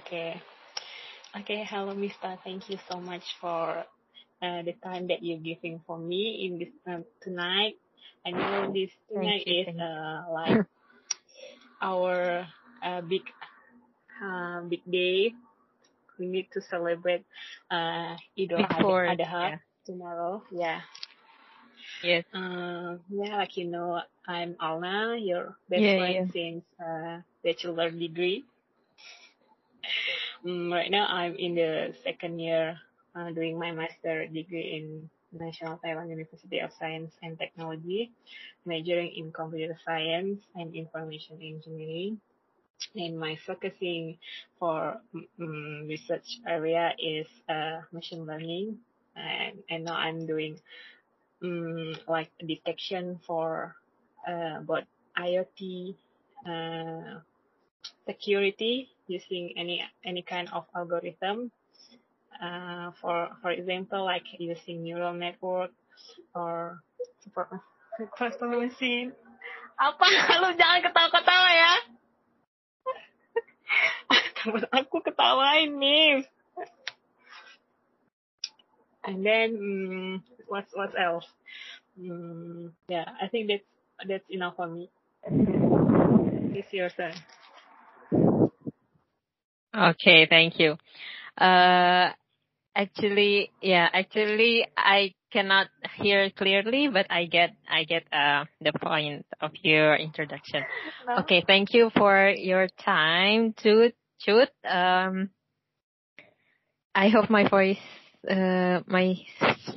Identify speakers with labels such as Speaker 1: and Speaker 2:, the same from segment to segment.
Speaker 1: Okay. Okay. Hello, Mister. Thank you so much for uh, the time that you're giving for me in this um, tonight. I know this tonight
Speaker 2: you,
Speaker 1: is uh, like our uh, big uh, big day. We need to celebrate uh, Idul Adha
Speaker 2: yeah.
Speaker 1: tomorrow. Yeah.
Speaker 2: Yes.
Speaker 1: Uh, yeah, like you know, I'm Alna, your best
Speaker 2: Yeah,
Speaker 1: friend since uh, bachelor degree. Mm, right now, I'm in the second year uh, doing my master degree in National Taiwan University of Science and Technology, majoring in computer science and information engineering. And my focusing for um, research area is uh, machine learning. And, and now I'm doing um, like detection for uh, both IoT uh, security using any any kind of algorithm. Uh, for for example, like using neural network or custom machine. Apa? Lu jangan ketawa-ketawa ya. Temen aku ketawain nih. And then, mm, what what else? Mm, yeah, I think that's that's enough for me. It's your turn.
Speaker 2: Okay, thank you. Uh, actually, yeah, actually, I cannot hear clearly, but I get, I get, uh, the point of your introduction. Okay, thank you for your time, Chut. Chut. Um, I hope my voice, uh, my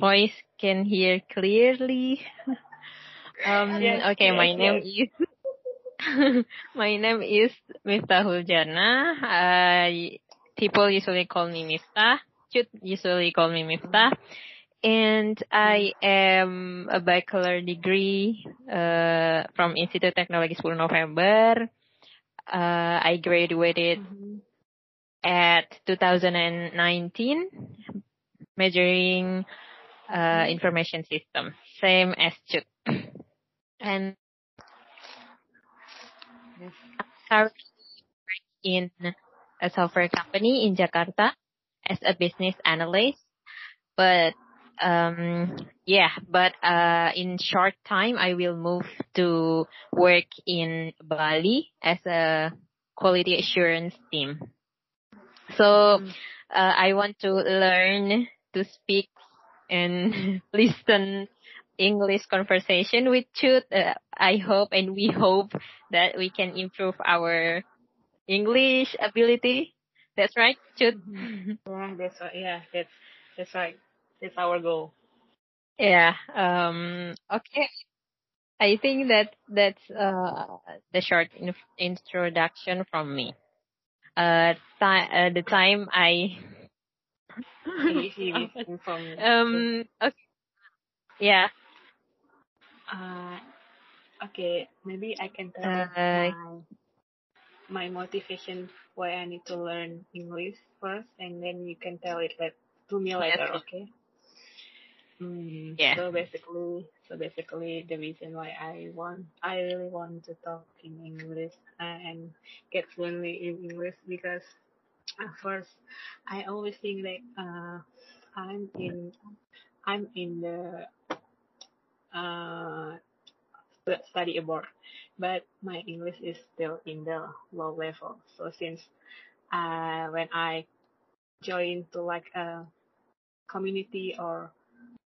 Speaker 2: voice can hear clearly. um,
Speaker 1: Yes,
Speaker 2: okay,
Speaker 1: yes,
Speaker 2: my name is My name is Miftahul Jannah. Uh, people usually call me Miftah. Chut usually call me Miftah. And I am a bachelor degree uh, from Institute Teknologi 10 November. Uh, I graduated
Speaker 1: Mhm.
Speaker 2: at 2019, majoring uh, information system, same as Chut. And currently in a software company in Jakarta as a business analyst. But um yeah, but uh in short time I will move to work in Bali as a quality assurance team. So uh, I want to learn to speak and listen English conversation with Chut. Uh, I hope and we hope that we can improve our English ability. That's right, Chut.
Speaker 1: Yeah, that's right. Yeah, that's that's right. That's our goal.
Speaker 2: Yeah. Um. Okay. I think that that's uh the short in- introduction from me. Uh, ti- uh the time I
Speaker 1: Easy listening from you.
Speaker 2: um okay yeah
Speaker 1: Uh, okay, maybe I can tell
Speaker 2: uh
Speaker 1: my my motivation why I need to learn English first, and then you can tell it like to me later. Okay. Mm,
Speaker 2: Yeah.
Speaker 1: So basically, so basically, the reason why I want, I really want to talk in English and get fluently in English because at first, I always think that uh, I'm in, I'm in the uh study abroad, but my English is still in the low level. So since uh when I join to like a community or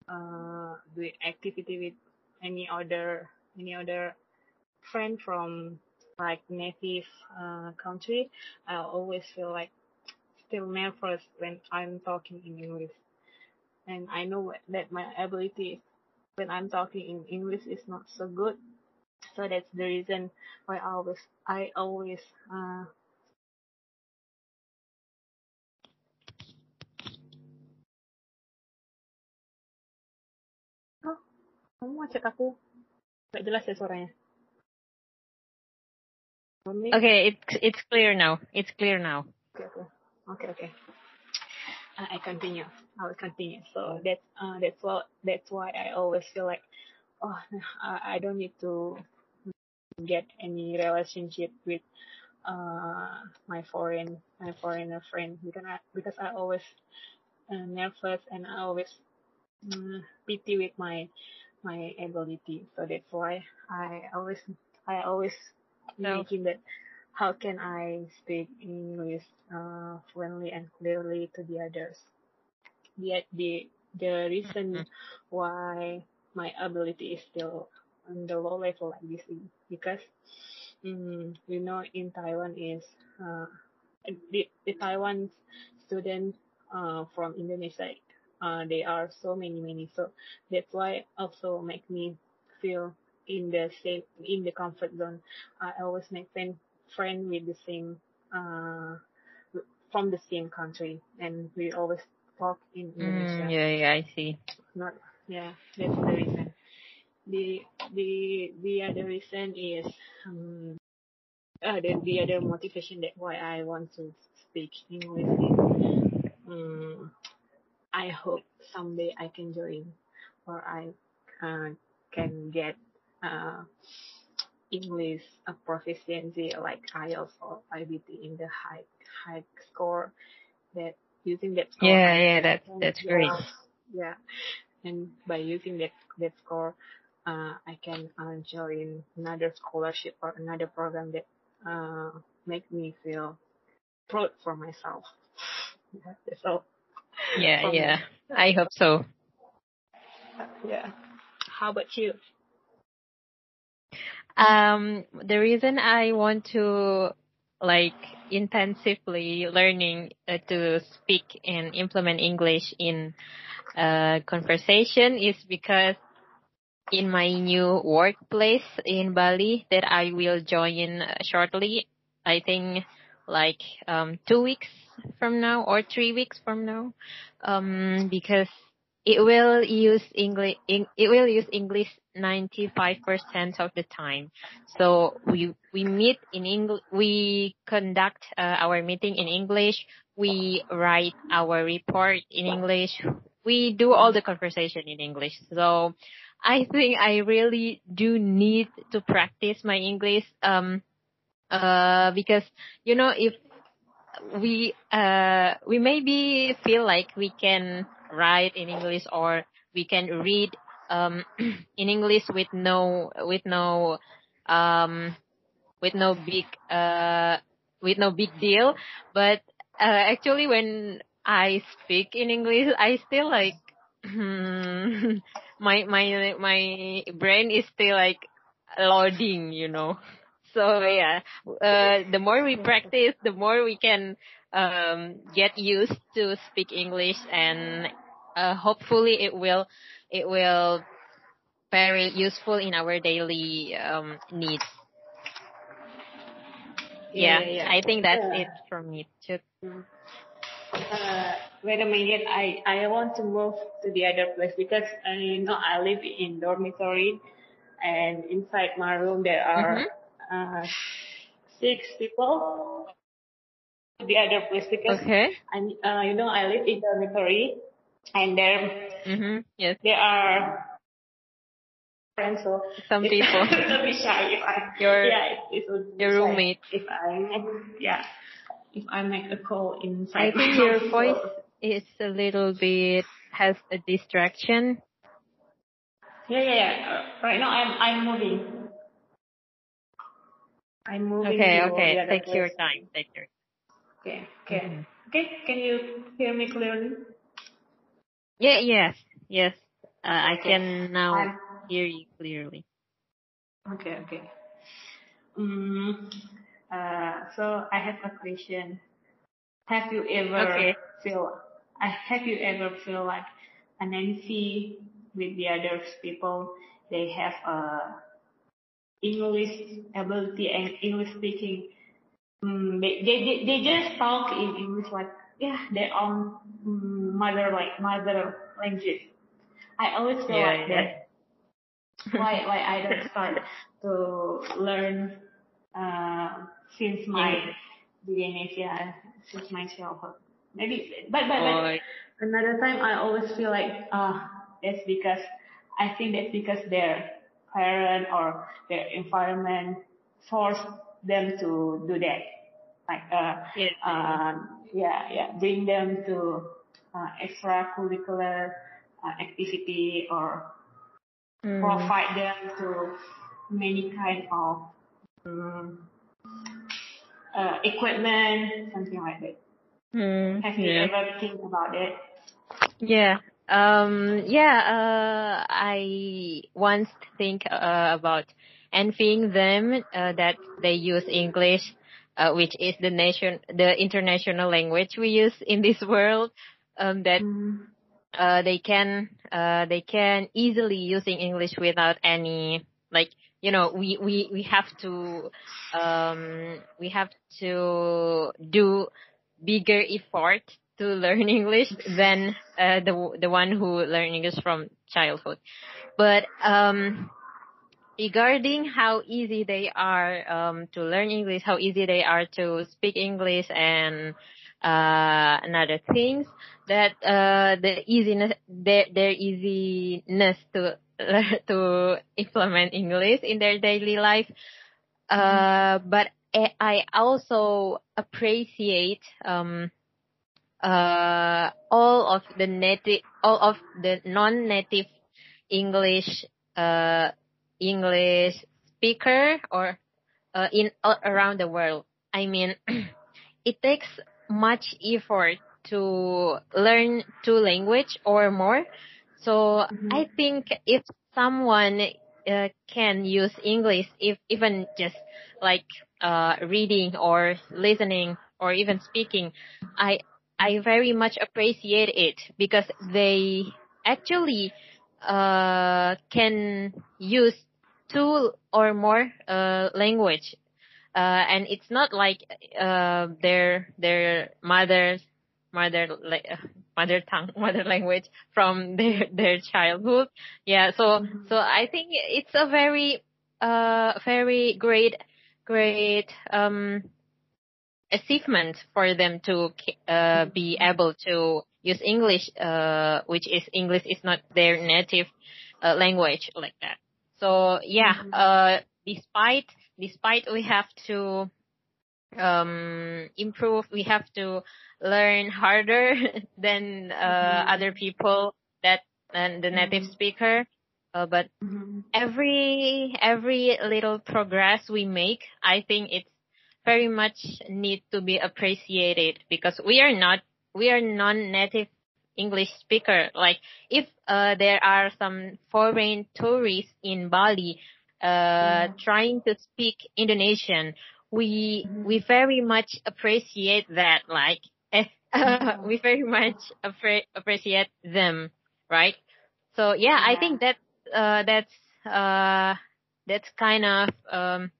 Speaker 1: uh doing activity with any other any other friend from like native uh country, I always feel like still nervous when I'm talking in English. And I know that my ability when I'm talking in English is not so good. So that's the reason why I always I always uh oh, kamu mau cek aku gak jelas ya suaranya.
Speaker 2: Okay it's it's clear now it's clear now
Speaker 1: okay okay okay okay. I continue. I will continue. So that's uh that's what that's why I always feel like oh I, I don't need to get any relationship with uh, my foreign my foreigner friend because I because I always uh, nervous and I always um, pity with my my ability. So that's why I always I always
Speaker 2: No.
Speaker 1: imagine that how can I speak English uh, fluently and clearly to the others. Yet the the reason why my ability is still on the low level like this is because mm, you know in Taiwan is uh, the, the Taiwan students uh, from Indonesia uh, they are so many many. So that's why also make me feel in the same in the comfort zone. I always make friend friend with the same uh from the same country and we always talk in Indonesia
Speaker 2: Mm, yeah, yeah, I see.
Speaker 1: not yeah that's the reason the the the other reason is um uh, the, the other motivation that why I want to speak English is um, I hope someday I can join or I uh, can get uh, English a proficiency like IELTS or IBT in the high high score that using that score
Speaker 2: Yeah, yeah, that's
Speaker 1: can
Speaker 2: that's
Speaker 1: yeah,
Speaker 2: great.
Speaker 1: yeah and by using that that score uh, I can uh, join another scholarship or another program that uh, make me feel proud for myself yeah, that's all
Speaker 2: Yeah, yeah.
Speaker 1: me
Speaker 2: I hope so.
Speaker 1: yeah how about you
Speaker 2: Um, the reason I want to like intensively learning uh, to speak and implement English in uh, conversation is because in my new workplace in Bali that I will join uh, shortly. I think like um, two weeks from now or three weeks from now, um, because it will use English. It will use English ninety five percent of the time. So we we meet in English. We conduct uh, our meeting in English. We write our report in English. We do all the conversation in English. So I think I really do need to practice my English. Um, uh, because you know if we uh we maybe feel like we can write in English or we can read um in English with no with no um with no big uh with no big deal. But uh, actually when I speak in English I still like my my my brain is still like loading you know. So yeah uh the more we practice the more we can um get used to speak english and uh hopefully it will it will very useful in our daily um needs.
Speaker 1: Yeah
Speaker 2: yeah
Speaker 1: yeah
Speaker 2: i think that's
Speaker 1: yeah
Speaker 2: it from me too.
Speaker 1: Uh, wait a minute. I, I want to move to the other place because uh, you know I live in dormitory, and inside my room there are
Speaker 2: mhm
Speaker 1: uh, six people. The other place because
Speaker 2: okay.
Speaker 1: I uh, you know I live in dormitory, and there
Speaker 2: mhm yes
Speaker 1: there are friends so
Speaker 2: some people
Speaker 1: bit shy if I
Speaker 2: your
Speaker 1: yeah it, it's a little bit
Speaker 2: your roommate
Speaker 1: if I make yeah if I make a call inside I
Speaker 2: think your voice is a little bit has a distraction
Speaker 1: Yeah, yeah, yeah. Uh, right now I'm I'm moving. I'm moving
Speaker 2: okay okay take your time take your
Speaker 1: Okay, okay,
Speaker 2: mhm
Speaker 1: okay. Can you hear me clearly?
Speaker 2: Yeah, yes, yes. Uh, I can now
Speaker 1: I'm
Speaker 2: hear you clearly.
Speaker 1: okay, okay. Um, uh, so I have a question. Have you ever
Speaker 2: Okay.
Speaker 1: feel? I have you ever feel like an Nancy with the other people? They have a English ability and English speaking Mm, they, they, they, they just talk in English like, yeah, their own mm, mother, like, mother language. I always feel
Speaker 2: Yeah,
Speaker 1: like
Speaker 2: yeah.
Speaker 1: that. Why, why I don't start to learn, uh, since my beginning, yeah, since my childhood. Maybe, but, but,
Speaker 2: Oh,
Speaker 1: but another time I always feel like, ah, that's because, I think that's because their parent or their environment forced them to do that. like uh,
Speaker 2: Yes.
Speaker 1: uh, yeah, yeah, bring them to uh, extracurricular uh, activity or
Speaker 2: Mm.
Speaker 1: provide them to many kind of um, uh, equipment, something like that.
Speaker 2: Mm,
Speaker 1: Have you
Speaker 2: yeah.
Speaker 1: ever think about it?
Speaker 2: Yeah. Um, yeah, uh, I once think uh, about envying them uh, that they use English, uh, which is the nation, the international language we use in this world. Um, that
Speaker 1: Mm.
Speaker 2: uh, they can uh, they can easily using English without any like you know we we we have to um, we have to do bigger effort to learn English than uh, the the one who learn English from childhood. But um, regarding how easy they are um, to learn English, how easy they are to speak English, and uh, another things that uh, the easiness their their easiness to to implement English in their daily life. Uh, but I I also appreciate um, uh, all of the native, all of the non-native English, uh, English speaker or, uh, in, uh, around the world. I mean, it takes much effort to learn two language or more. So
Speaker 1: Mhm.
Speaker 2: I think if someone uh, can use English, if even just like uh, reading or listening or even speaking, I I very much appreciate it because they actually uh, can use two or more uh, language, uh, and it's not like uh, their their mother mother like mother tongue mother language from their their childhood. Yeah, so
Speaker 1: Mhm.
Speaker 2: so I think it's a very uh very great great um achievement for them to uh, be able to use English, uh, which is English is not their native uh, language like that. So yeah,
Speaker 1: Mhm.
Speaker 2: uh, despite despite we have to um, improve, we have to learn harder than uh,
Speaker 1: Mhm.
Speaker 2: other people that and the native
Speaker 1: Mhm.
Speaker 2: speaker. Uh, but
Speaker 1: Mhm.
Speaker 2: every every little progress we make, I think it's very much need to be appreciated because we are not we are non-native English speaker. Like if uh, there are some foreign tourists in Bali uh,
Speaker 1: Yeah.
Speaker 2: trying to speak Indonesian, we
Speaker 1: Mhm.
Speaker 2: we very much appreciate that. Like eh,
Speaker 1: Yeah.
Speaker 2: we very much appre- appreciate them, right? So yeah, I think that uh, that's uh, that's kind of um,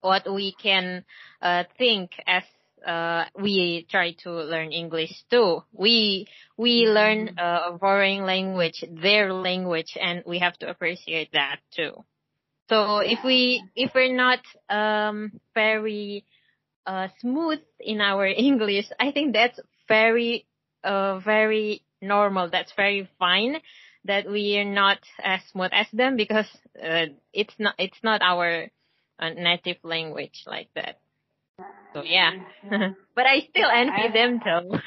Speaker 2: what we can uh, think as uh, we try to learn English too. We we learn
Speaker 1: Mhm.
Speaker 2: uh, a foreign language, their language, and we have to appreciate that too. So if we if we're not um, very uh, smooth in our English, I think that's very uh, very normal. That's very fine that we are not as smooth as them because uh, it's not it's not our uh, native language like that. So yeah,
Speaker 1: Yeah.
Speaker 2: but I still envy
Speaker 1: I-
Speaker 2: them though.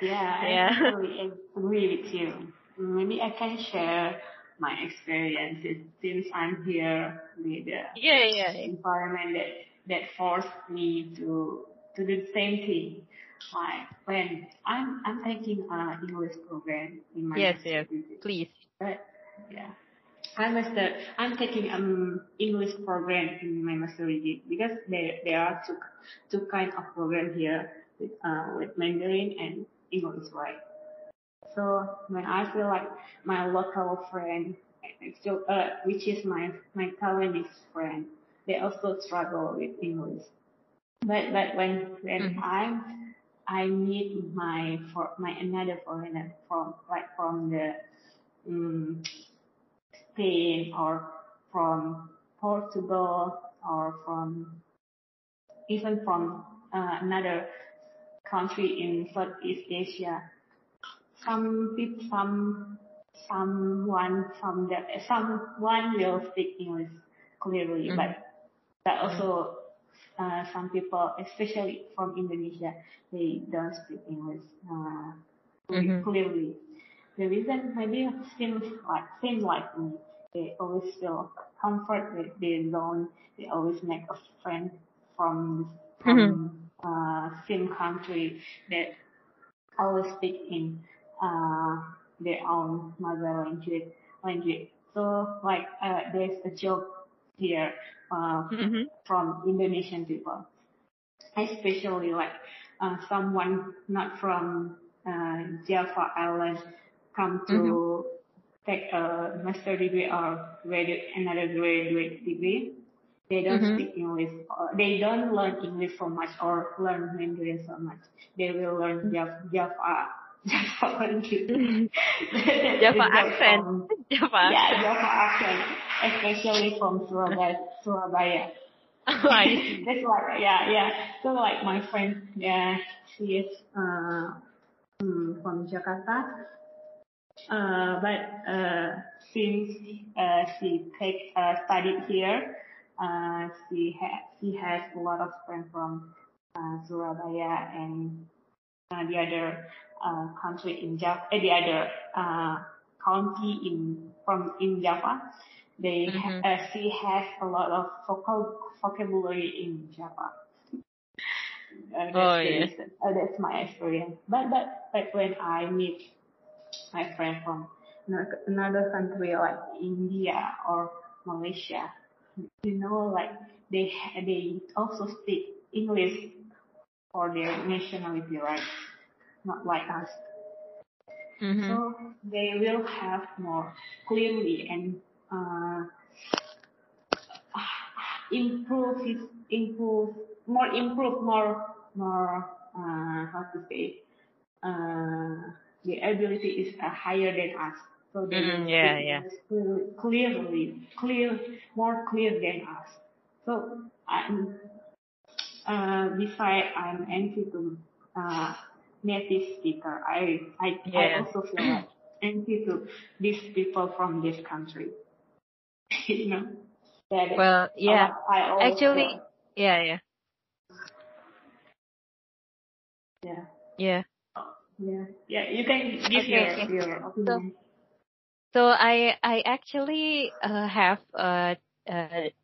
Speaker 1: Yeah,
Speaker 2: Yeah.
Speaker 1: I totally agree with you. Maybe I can share my experiences since I'm here with the
Speaker 2: yeah, yeah,
Speaker 1: environment that that forced me to to do the same thing. Like when I'm I'm taking an English program in my
Speaker 2: yes, yes. Please.
Speaker 1: But yeah, I master. I'm taking um English program in my master degree because there there are two two kind of program here with uh with Mandarin and English, right? So when I feel like my local friend, still uh which is my my Taiwanese friend, they also struggle with English. But but when when
Speaker 2: Mhm.
Speaker 1: I'm I meet my for my another foreigner from like from the um, Spain or from Portugal or from even from uh, another country in Southeast Asia. Some people, some someone from the someone will speak English clearly,
Speaker 2: Mhm.
Speaker 1: but also uh, some people, especially from Indonesia, they don't speak English uh,
Speaker 2: Mhm.
Speaker 1: clearly. The reason maybe seems like seems like me. They always feel comfort. They, they don't. They always make a friend from from uh, same country that always speak in uh, their own mother language. language. So like uh, there's a joke here uh,
Speaker 2: Mhm.
Speaker 1: from Indonesian people, especially like uh, someone not from uh, Java Island come to take a master degree or graduate another graduate degree. They don't
Speaker 2: Mhm.
Speaker 1: speak English. Or they don't learn English so much or learn Mandarin so much. They will learn Java, Java, Java language.
Speaker 2: Java accent.
Speaker 1: from-
Speaker 2: Java
Speaker 1: yeah. Java accent, especially from Surabaya. Surabaya.
Speaker 2: I.
Speaker 1: That's why, yeah, yeah. So like my friend, yeah, she is uh, mm, from Jakarta. Uh, but uh, since uh, she take uh, studied here, uh, she ha- she has a lot of friends from uh, Surabaya and uh, the other uh, country in Java, uh, the other uh, county in from in Java. They ha-
Speaker 2: Mhm.
Speaker 1: uh, she has a lot of vocal vocabulary in Java. Uh, that's
Speaker 2: Oh, yeah.
Speaker 1: reason. Uh, that's my experience. But but but when I meet my friend from another country like India or Malaysia, you know, like they they also speak English for their nationality, right? Not like us.
Speaker 2: Mhm.
Speaker 1: So they will have more clearly and uh, improve his improve more improve more more uh, how to say uh, the ability is uh, higher than us. So they
Speaker 2: Mm, yeah, yeah.
Speaker 1: Clearly, clear, more clear than us. So I'm, uh, besides I'm anti to uh, native speaker, I I, I also feel like anti to these people from this country. you know, that
Speaker 2: Well, yeah.
Speaker 1: uh, I always
Speaker 2: Actually, yeah, yeah,
Speaker 1: yeah,
Speaker 2: yeah.
Speaker 1: Yeah, yeah. You can give
Speaker 2: Okay,
Speaker 1: your your opinion.
Speaker 2: So I I actually uh, have uh, uh,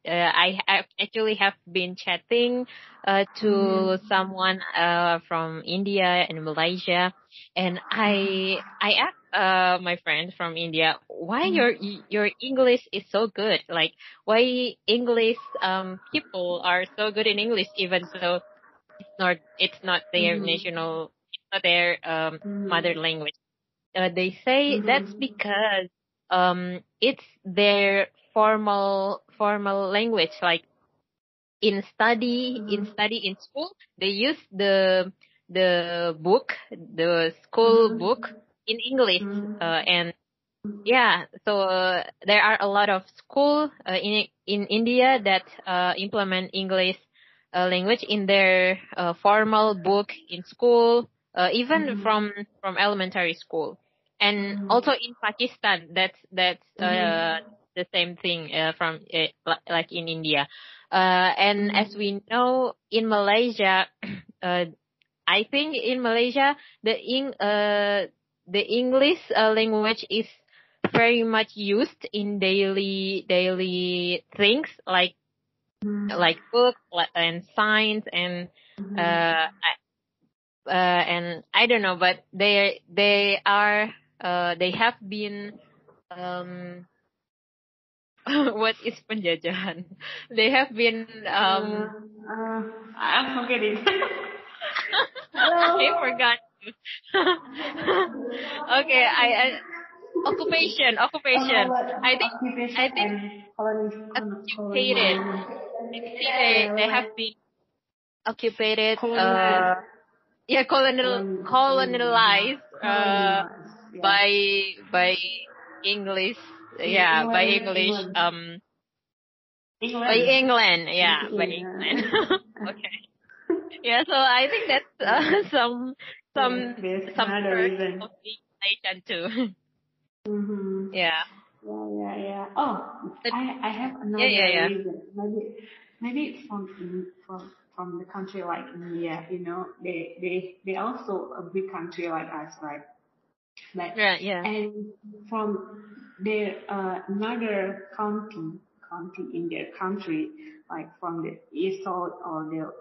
Speaker 2: uh I have actually have been chatting uh to
Speaker 1: Mhm.
Speaker 2: someone uh from India and Malaysia, and I I asked uh my friend from India why
Speaker 1: Mhm.
Speaker 2: your your English is so good, like why English um people are so good in English even though it's not it's not their
Speaker 1: Mhm.
Speaker 2: national their um mother language uh, they say that's
Speaker 1: Mhm.
Speaker 2: because um it's their formal formal language like in study in
Speaker 1: Mhm.
Speaker 2: study in school they use the the book the school
Speaker 1: Mhm.
Speaker 2: book in english uh, and yeah so uh, there are a lot of school uh, in in india that uh, implement english uh, language in their uh, formal book in school uh, even
Speaker 1: Mhm.
Speaker 2: from from elementary school and
Speaker 1: Mhm.
Speaker 2: also in pakistan that's that's uh,
Speaker 1: Mhm.
Speaker 2: the same thing uh, from uh, like in india uh, and as we know in malaysia uh, I think in Malaysia the uh the English uh, language is very much used in daily daily things like
Speaker 1: Mhm.
Speaker 2: like books and science and uh I- uh and I don't know but they they are uh they have been um what is penjajahan they have been um
Speaker 1: Uh, uh, I'm forgetting.
Speaker 2: I forgot. okay, I, I occupation, occupation. I think I think
Speaker 1: colony.
Speaker 2: I think they they have been occupied uh yeah colonial colonialized uh by by English yeah by English um by England yeah by England okay yeah so I think that's uh, some some
Speaker 1: There's
Speaker 2: some
Speaker 1: reason.
Speaker 2: of Asian too
Speaker 1: Mm-hmm.
Speaker 2: yeah
Speaker 1: Yeah, yeah, yeah. Oh,
Speaker 2: But-
Speaker 1: I, I have another
Speaker 2: yeah, yeah.
Speaker 1: reason. Maybe, maybe it's from, from from the country like India, you know, they they they also a big country like us, right? But
Speaker 2: Right, yeah.
Speaker 1: and from their uh, another county county in their country, like from the east or the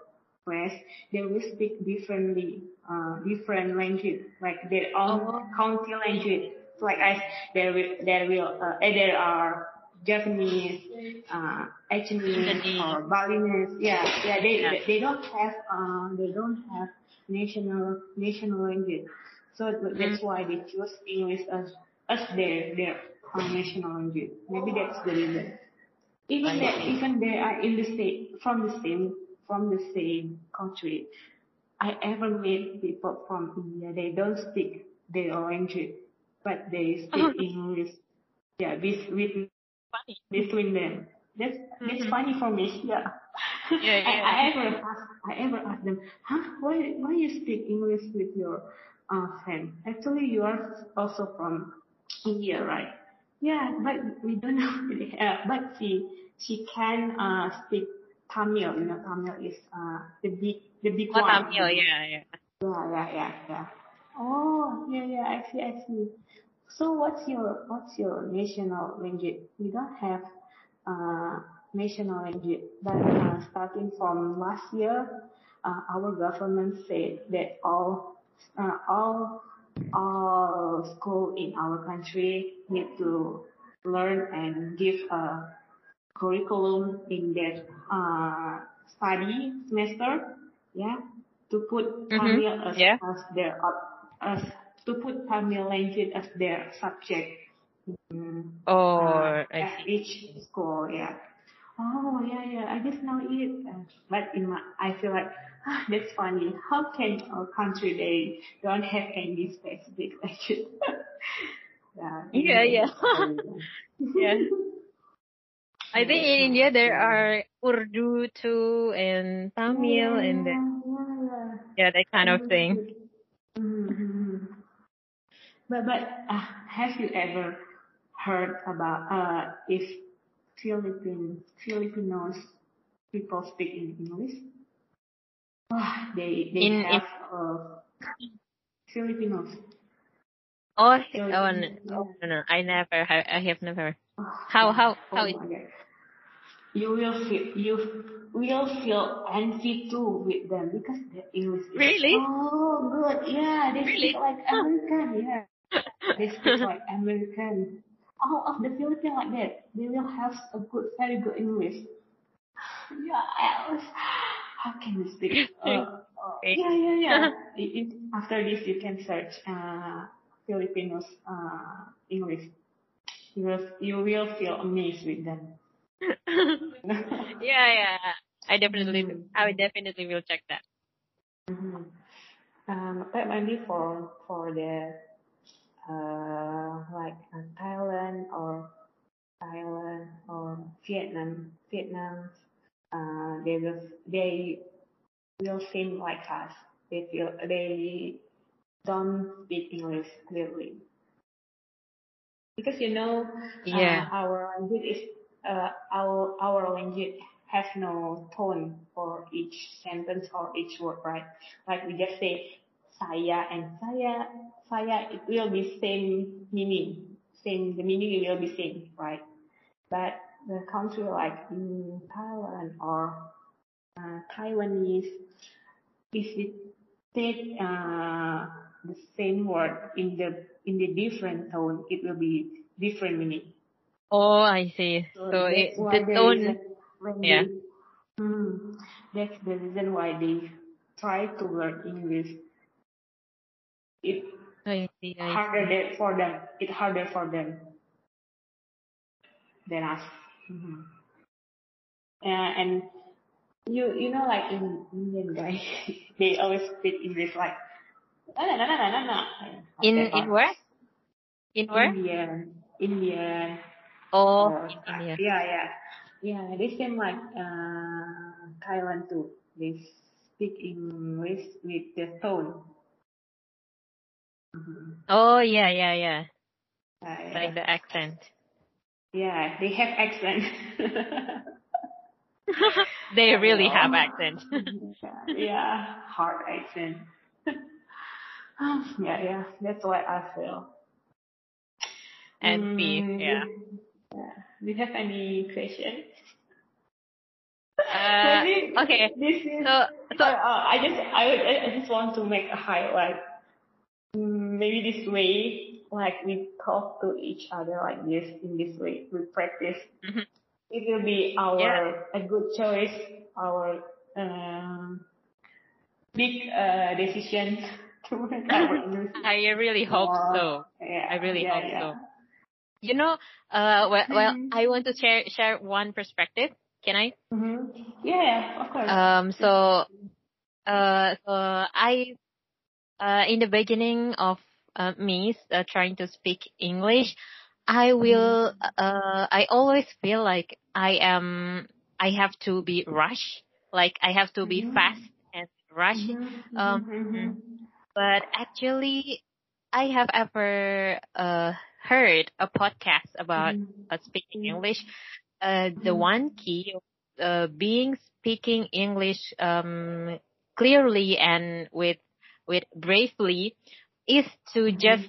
Speaker 1: west, they will speak differently, uh, different language, like their own
Speaker 2: Oh.
Speaker 1: county language. Like I, there will there will uh, there are Japanese, uh, Chinese or Balinese. Yeah, yeah. They
Speaker 2: Yeah.
Speaker 1: they, don't have uh they don't have national national language. So th- that's why they choose English as as their their uh, national language. Maybe that's the reason. Even that, even they are in the same from the same from the same country. I ever met people from India. They don't speak their language, but they speak English. Yeah, with with
Speaker 2: Funny.
Speaker 1: between them. That's that's funny for me. Yeah.
Speaker 2: Yeah,
Speaker 1: I,
Speaker 2: yeah.
Speaker 1: I ever ask I ever ask them, huh? Why why you speak English with your uh, friend? Actually, you are also from India, right? Yeah, but we don't know. really. Uh, but she she can uh, speak Tamil. You know, Tamil is uh, the big the big
Speaker 2: Oh,
Speaker 1: one.
Speaker 2: Tamil, yeah, yeah.
Speaker 1: Yeah, yeah, yeah, yeah. Oh, yeah, yeah. I see, I see. So, what's your what's your national language? We don't have uh, national language, but uh, starting from last year, uh, our government said that all uh, all all school in our country need to learn and give a curriculum in their uh, study semester, yeah, to put Tamil as,
Speaker 2: yeah.
Speaker 1: as their as to put Tamil language as their subject mm,
Speaker 2: Or,
Speaker 1: uh,
Speaker 2: I
Speaker 1: at each school, yeah. Oh yeah, yeah. I just know it, uh, but in my, I feel like ah, that's funny. How can a country they don't have any specific language? yeah,
Speaker 2: Yeah, yeah.
Speaker 1: that's the reason.
Speaker 2: Yeah. I think in India there are Urdu too and
Speaker 1: yeah.
Speaker 2: Tamil and the,
Speaker 1: Yeah, yeah,
Speaker 2: yeah, that kind of thing.
Speaker 1: Mm-hmm. But but uh, have you ever heard about uh if Philippine Filipinos people speak in English? Oh, they they
Speaker 2: In, in,
Speaker 1: have uh Filipinos.
Speaker 2: oh, oh,
Speaker 1: Filipino,
Speaker 2: no, oh, no, no, I never, I, I have never.
Speaker 1: Oh,
Speaker 2: How, how, how
Speaker 1: Oh God. You will feel you will feel envy too with them because their English is
Speaker 2: Really?
Speaker 1: so good. Yeah, they
Speaker 2: Really?
Speaker 1: speak like American. Yeah, they speak like American. All of the Philippines like that. They will have a good, very good English. Yeah, I was, how can you speak? Uh, uh, yeah, yeah, yeah. It, it, after this, you can search uh, Filipinos uh, English. You will, you will feel amazed with them.
Speaker 2: yeah, yeah. I definitely,
Speaker 1: Mhm.
Speaker 2: I definitely will check that.
Speaker 1: Mhm. Um, but maybe for for the like uh, Thailand or Thailand or Vietnam, Vietnam, uh, they will they will seem like us. They feel they don't speak English clearly because you know
Speaker 2: Yeah.
Speaker 1: uh, our language is uh, our our language has no tone for each sentence or each word, right? Like we just say saya and saya, saya it will be same meaning, same the meaning will be same, right? But the country like in Thailand or uh, Taiwanese, if take uh, the same word in the in the different tone, it will be different meaning.
Speaker 2: Oh, I see.
Speaker 1: So
Speaker 2: So
Speaker 1: that's
Speaker 2: it, the tone,
Speaker 1: when
Speaker 2: yeah.
Speaker 1: they, hmm, that's the reason why they try to learn English. It
Speaker 2: I
Speaker 1: harder for them. It harder for them than us. hmm Uh, and you you know like in Indian guys, they always speak English like no no no no no
Speaker 2: In, in where? In where?
Speaker 1: Indian Indian
Speaker 2: Oh,
Speaker 1: or
Speaker 2: in India.
Speaker 1: yeah yeah yeah they seem like uh Thailand too. They speak English with the tone. Hmm
Speaker 2: Oh, yeah, yeah, yeah.
Speaker 1: Uh,
Speaker 2: Like the accent.
Speaker 1: yeah, they have accent.
Speaker 2: they really have accent.
Speaker 1: yeah, yeah, hard accent. yeah, yeah, that's what I feel.
Speaker 2: And me,
Speaker 1: Mm,
Speaker 2: yeah.
Speaker 1: yeah. Do you have any questions?
Speaker 2: Uh,
Speaker 1: Maybe
Speaker 2: okay.
Speaker 1: This is.
Speaker 2: So, so
Speaker 1: uh, uh, I just I I just want to make a highlight. Maybe this way, like we talk to each other like this in this way, we practice.
Speaker 2: Mhm.
Speaker 1: It will be our
Speaker 2: Yeah.
Speaker 1: a good choice, our um, big uh, decision to make our.
Speaker 2: I really hope
Speaker 1: more-
Speaker 2: so.
Speaker 1: Yeah,
Speaker 2: I really
Speaker 1: yeah,
Speaker 2: hope so. You know, uh, well, well,
Speaker 1: Mhm.
Speaker 2: I want to share share one perspective. Can I?
Speaker 1: hmm Yeah, of course.
Speaker 2: Um, so, uh, so I, uh, in the beginning of uh, me uh, trying to speak English, I will, uh, I always feel like I am, I have to be rush, like I have to be
Speaker 1: Mhm.
Speaker 2: fast and rush.
Speaker 1: Mhm,
Speaker 2: um,
Speaker 1: mhm,
Speaker 2: But actually, I have ever uh, heard a podcast about uh, speaking. English. Uh, the one key of uh, being speaking English um, clearly and with with bravely is to just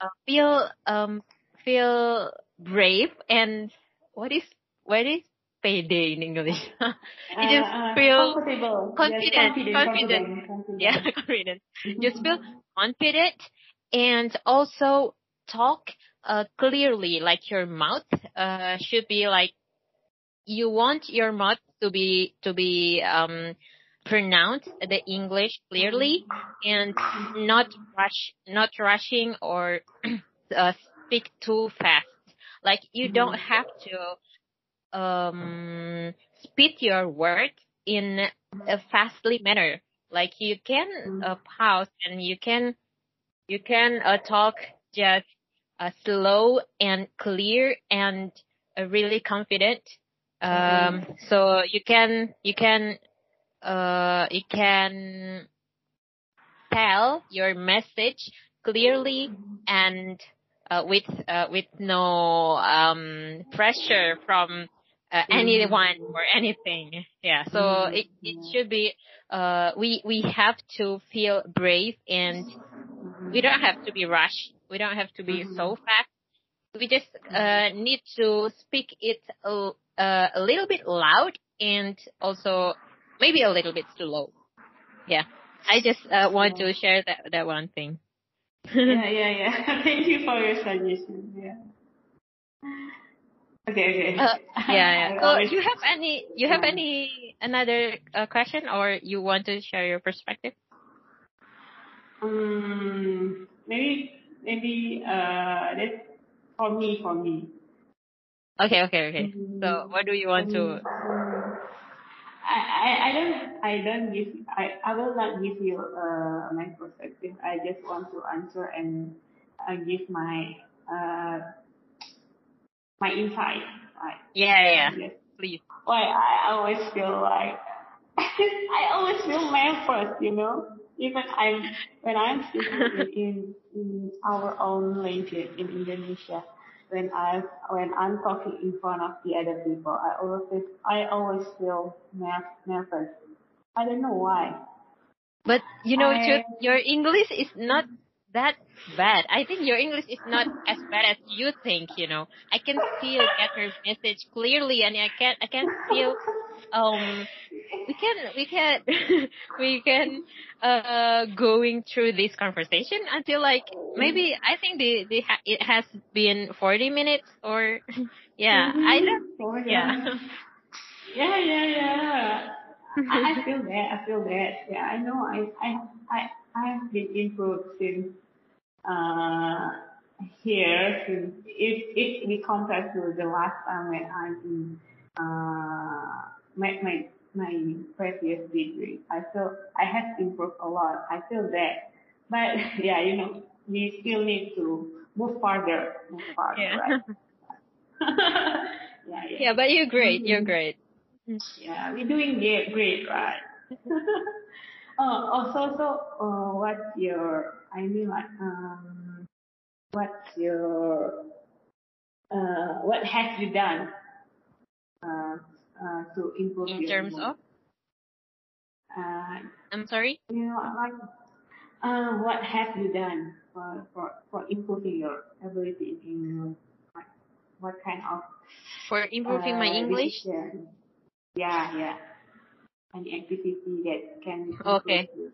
Speaker 2: uh, feel um, feel brave and what is what is payday in English? you just
Speaker 1: Uh, uh,
Speaker 2: feel
Speaker 1: comfortable.
Speaker 2: confident,
Speaker 1: Yes, confident,
Speaker 2: confident.
Speaker 1: confident,
Speaker 2: yeah confident.
Speaker 1: Mhm.
Speaker 2: Just feel confident and also talk uh, clearly like your mouth uh, should be like you want your mouth to be to be um pronounce the english clearly and not rush not rushing or uh, speak too fast. Like you don't have to um speed your words in a fastly manner. Like you can uh, pause and you can you can uh, talk just uh, slow and clear and uh, really confident. Um, so you can you can uh, you can tell your message clearly and uh, with uh, with no um, pressure from uh, anyone or anything. Yeah. So
Speaker 1: Mhm.
Speaker 2: it it should be uh, we we have to feel brave and we don't have to be rushed. We don't have to be so fast. We just uh, need to speak it a, uh, a little bit loud and also maybe a little bit slow. Yeah. I just uh, want to share that that one thing.
Speaker 1: yeah, yeah, yeah. Thank you for your suggestion. Yeah. Okay, okay.
Speaker 2: Uh, yeah, yeah. So you have any you have
Speaker 1: Yeah.
Speaker 2: any another uh, question or you want to share your perspective?
Speaker 1: Um, maybe, maybe, uh, that's for me, for me.
Speaker 2: Okay, okay, okay.
Speaker 1: Mm.
Speaker 2: So what do you want to?
Speaker 1: I, I, I don't, I don't give, I, I will not give you, uh, my perspective. I just want to answer and uh, give my, uh, my insight. Right.
Speaker 2: Yeah, yeah, yeah.
Speaker 1: Yes.
Speaker 2: Please.
Speaker 1: Why I always feel like I always feel man first, you know. Even I'm when I'm speaking in, in our own language in Indonesia, when I when I'm talking in front of the other people, I always I always feel ner- nervous. I don't know why.
Speaker 2: But you know,
Speaker 1: I-
Speaker 2: Chut, your English is not that bad. I think your English is not as bad as you think. You know, I can still get your message clearly, and I can I can feel um we can we can we can uh going through this conversation until like maybe I think the the ha- it has been forty minutes or yeah I don't
Speaker 1: Oh,
Speaker 2: yeah
Speaker 1: Yeah, yeah, yeah. I, I feel that. I feel that. Yeah, I know. I, I, I, I have been improved since uh here. Since if if we compare to the last time when I'm in uh my my my previous degree, I feel I have improved a lot. I feel that. But yeah, you know, we still need to move farther, move farther.
Speaker 2: Yeah.
Speaker 1: Right? yeah, yeah.
Speaker 2: yeah but you're great you're
Speaker 1: Mhm.
Speaker 2: great
Speaker 1: Yeah, we're doing great, great, right? oh, also, so, uh, what's your, I mean, like, um, what's your, uh, what have you done, uh, uh, to improve
Speaker 2: In terms of,
Speaker 1: Uh,
Speaker 2: I'm sorry.
Speaker 1: you know, like, uh, what have you done for, for, for improving your ability in Like, what kind of
Speaker 2: For improving my
Speaker 1: uh,
Speaker 2: English.
Speaker 1: decision? Yeah, yeah. Any activity that can
Speaker 2: Okay.
Speaker 1: you?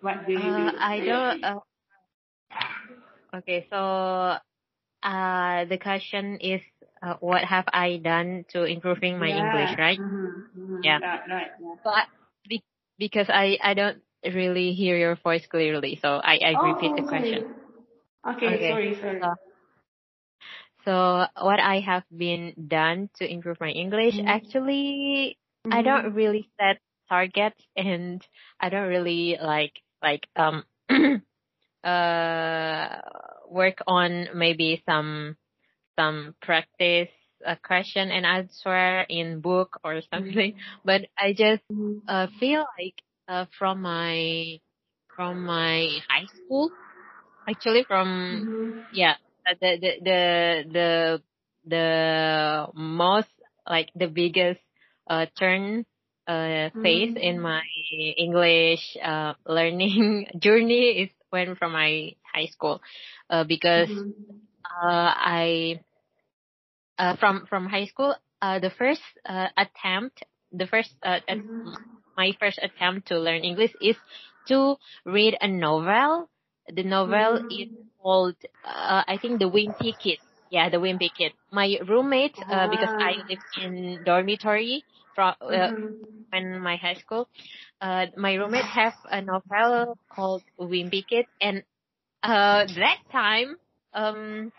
Speaker 1: What do you
Speaker 2: Uh,
Speaker 1: do?
Speaker 2: I don't. Uh, okay, so uh, the question is, uh, what have I done to improving my English, right?
Speaker 1: Mm-hmm, mm-hmm.
Speaker 2: Yeah.
Speaker 1: Right, right. Yeah.
Speaker 2: But be- because I I don't really hear your voice clearly, so I I repeat
Speaker 1: Oh,
Speaker 2: the question.
Speaker 1: Okay,
Speaker 2: Okay.
Speaker 1: sorry, sorry.
Speaker 2: So, so what I have been done to improve my English,
Speaker 1: Mhm.
Speaker 2: actually, I
Speaker 1: Mhm.
Speaker 2: don't really set targets and I don't really like like um uh work on maybe some some practice a question and answer in book or something but i just uh feel like uh from my from my high school actually from
Speaker 1: Mhm.
Speaker 2: yeah the the the the the most like the biggest uh turn uh phase
Speaker 1: Mhm.
Speaker 2: in my english uh learning journey is when from my high school uh because
Speaker 1: Mhm.
Speaker 2: Uh i uh from from high school uh the first uh attempt the first uh,
Speaker 1: Mhm.
Speaker 2: my first attempt to learn english is to read a novel the novel
Speaker 1: Mhm.
Speaker 2: is called uh, I think the Wimpy Kid. Yeah, the Wimpy Kid. My roommate, uh, because I
Speaker 1: Ah.
Speaker 2: lived in dormitory from uh,
Speaker 1: Mhm.
Speaker 2: in my high school, uh, my roommate have a novel called Wimpy Kid, and uh, that time, um,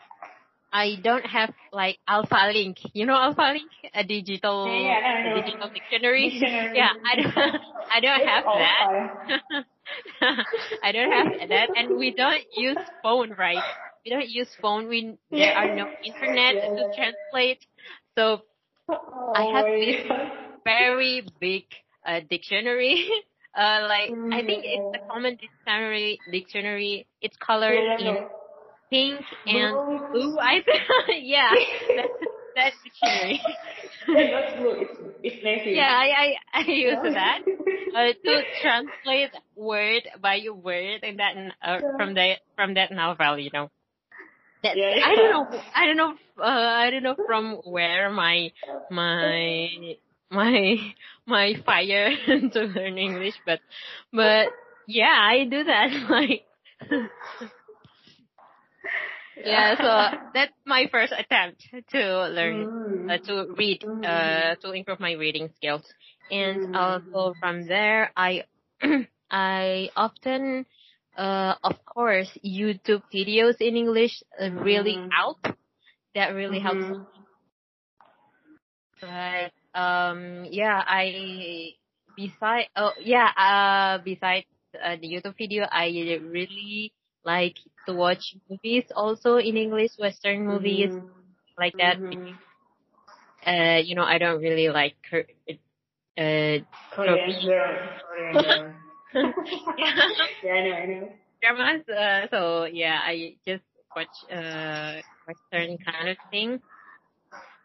Speaker 2: I don't have like Alfalink. You know Alfalink, a digital,
Speaker 1: Yeah, I
Speaker 2: a digital dictionary.
Speaker 1: Dictionary.
Speaker 2: Yeah, I don't, I don't
Speaker 1: It's
Speaker 2: have that. I don't have that, and we don't use phone, right? We don't use phone. We there are no internet
Speaker 1: Yeah,
Speaker 2: to translate, so
Speaker 1: Oh
Speaker 2: I have this
Speaker 1: God.
Speaker 2: very big uh, dictionary. Uh, like I
Speaker 1: Mm,
Speaker 2: think it's a common dictionary. Dictionary. It's colored in. Pink and
Speaker 1: Blue.
Speaker 2: blue. I think. yeah, that that dictionary.
Speaker 1: Yeah, not blue. It's it's navy.
Speaker 2: yeah, I I, I use that uh, to translate word by word and that uh, from the from that novel. You know. That's,
Speaker 1: Yeah,
Speaker 2: I don't know. I don't know. Uh, I don't know from where my my my my fire to learn English, but but yeah, I do that. Like yeah, so that's my first attempt to learn
Speaker 1: Mm.
Speaker 2: uh, to read
Speaker 1: Mm.
Speaker 2: uh to improve my reading skills, and
Speaker 1: Mm.
Speaker 2: also from there I I often uh of course YouTube videos in English uh, really
Speaker 1: Mm.
Speaker 2: help. That really helps
Speaker 1: Mhm.
Speaker 2: But um, yeah, I beside oh yeah uh besides uh, the YouTube video, I really like to watch movies also in English, Western movies
Speaker 1: Mhm.
Speaker 2: like that.
Speaker 1: Mhm.
Speaker 2: Uh, you know, I don't really like Kor- uh
Speaker 1: Korean girl. Korean
Speaker 2: yeah,
Speaker 1: yeah, I know, I know.
Speaker 2: dramas. Uh, so yeah, I just watch uh Western kind of thing.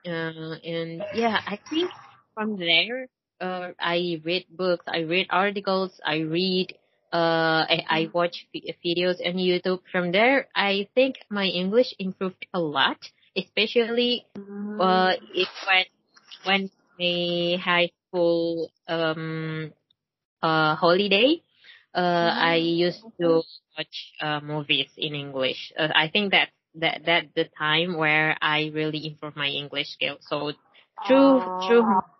Speaker 2: Uh, and yeah, I think from there, uh, I read books, I read articles, I read, uh, I, I watch vi- videos on YouTube. From there, I think my English improved a lot, especially,
Speaker 1: Mhm.
Speaker 2: uh, it when, when my high school, um, uh, holiday, uh, I used to watch, uh, movies in English. Uh, I think that, that, that the time where I really improved my English skills. So through, through
Speaker 1: Oh.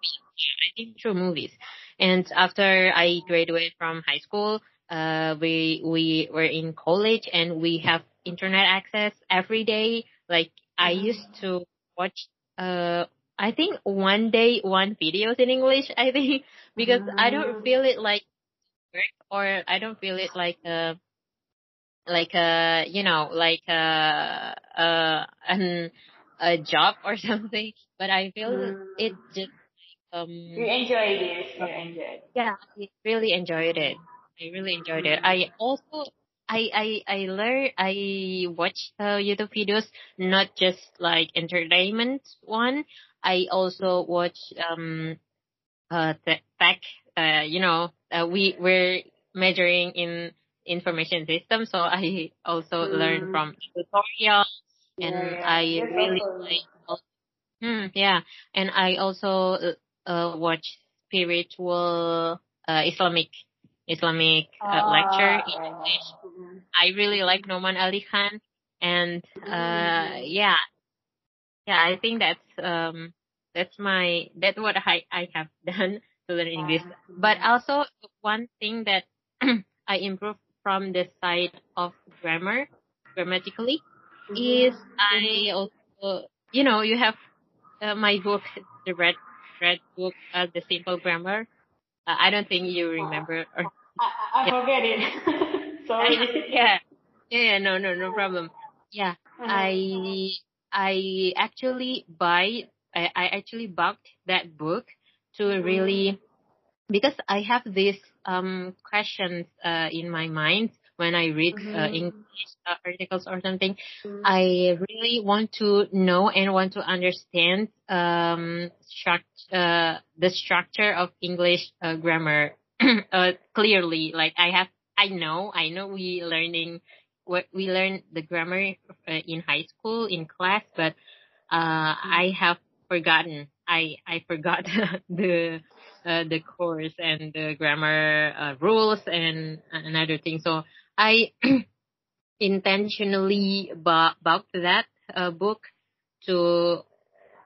Speaker 2: I think through movies. And after I graduated from high school, uh, we we were in college and we have internet access every day. Like I
Speaker 1: Mhm.
Speaker 2: used to watch, uh, I think one day one videos in English. I think because I don't feel it like work or I don't feel it like uh like a you know like a uh an a job or something. But I feel
Speaker 1: Mhm.
Speaker 2: it just
Speaker 1: You
Speaker 2: um
Speaker 1: enjoy this. You enjoy.
Speaker 2: yeah, I really enjoyed it. I really enjoyed it. I also I I I learn I watch uh, YouTube videos not just like entertainment one. I also watch um uh tech. Uh, you know, uh, we we're majoring in information systems, so I also mm. learn from tutorials, and yeah. I really like. Mm, yeah, and I also uh, uh watch spiritual uh, Islamic Islamic uh, lecture in English. Mm-hmm. I really like Nouman Ali Khan, and uh, yeah, yeah, I think that's um that's my that's what I I have done to learn English. But also one thing that I improved from the side of grammar, grammatically, mm-hmm. is I also you know you have uh, my book, the red red book, uh, the simple grammar. Uh, I don't think you remember. Or,
Speaker 1: I, I yeah. forget it. Sorry.
Speaker 2: yeah. Yeah. No. No. No problem. Yeah. Uh-huh. I I actually buy I, I actually bought that book to really because I have these um questions uh in my mind when I read uh, mm-hmm. uh, English uh, articles or something. Mm-hmm. I really want to know and want to understand um struct- uh the structure of English uh, grammar uh clearly. Like I have I know I know we learning what we learn the grammar uh, in high school in class, but uh, I have forgotten. I I forgot the uh, the course and the grammar uh, rules and another thing. So I intentionally bought, bought that uh, book to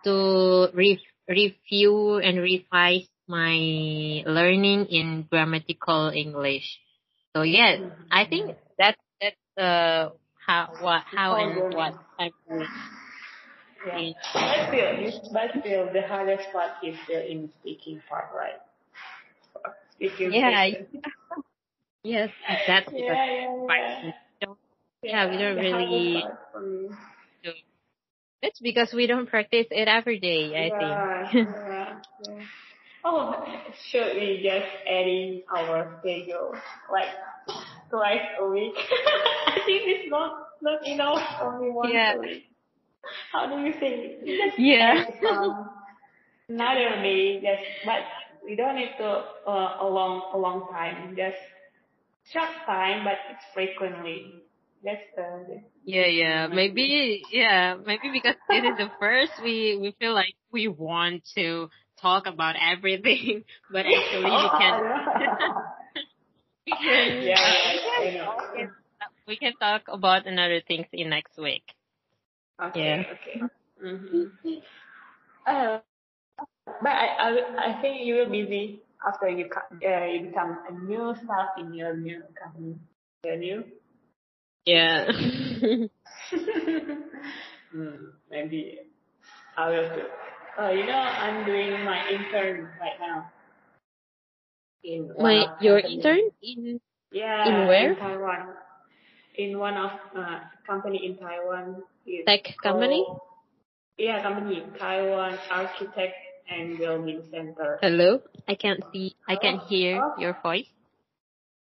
Speaker 2: to re- review and revise my learning in grammatical English. So yeah, I think that uh how what how and what I
Speaker 1: yeah. But still, but still, the hardest part is still in speaking part, right?
Speaker 2: Speaking. Yeah. yes, that's yeah, yeah, yeah. Don't, yeah, we don't really. It's because we don't practice it every day. I
Speaker 1: yeah, think. yeah, yeah. Oh, should we just adding our schedule like twice a week? I think it's not not enough. Only once yeah. a week. How do you think? Just
Speaker 2: yeah.
Speaker 1: Um, another day, just but we don't need to uh, a long a long time. Just short time, but it's frequently. That's the.
Speaker 2: Yeah, yeah. Maybe, yeah. Maybe because it is the first, we we feel like we want to talk about everything, but actually we can. we can yeah, we can talk about another things in next week.
Speaker 1: Okay. Yeah. Okay. Mm-hmm. Uh, but I, I I think you will be busy after you uh, you become a new staff in your new company. Will you?
Speaker 2: Yeah.
Speaker 1: mm, maybe I will too. Uh, you know, I'm doing my intern right now.
Speaker 2: In my your company. intern in
Speaker 1: yeah
Speaker 2: in where
Speaker 1: in Taiwan in one of uh, company in Taiwan.
Speaker 2: Tech company.
Speaker 1: Yeah, company Taiwan Architect and Building Center.
Speaker 2: Hello, I can't see. I can't hear oh. your voice.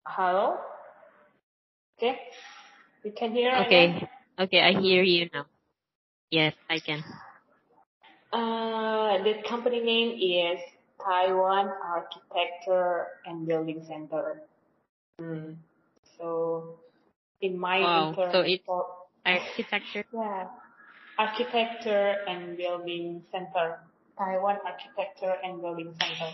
Speaker 1: Hello. Okay, you can hear.
Speaker 2: Okay, again? okay, I hear you now. Yes, I can.
Speaker 1: Uh, the company name is Taiwan Architecture and Building Center. Mm. So, in my
Speaker 2: wow.
Speaker 1: intern,
Speaker 2: so it's architecture.
Speaker 1: Yeah, architecture and building center. Taiwan Architecture and Building Center.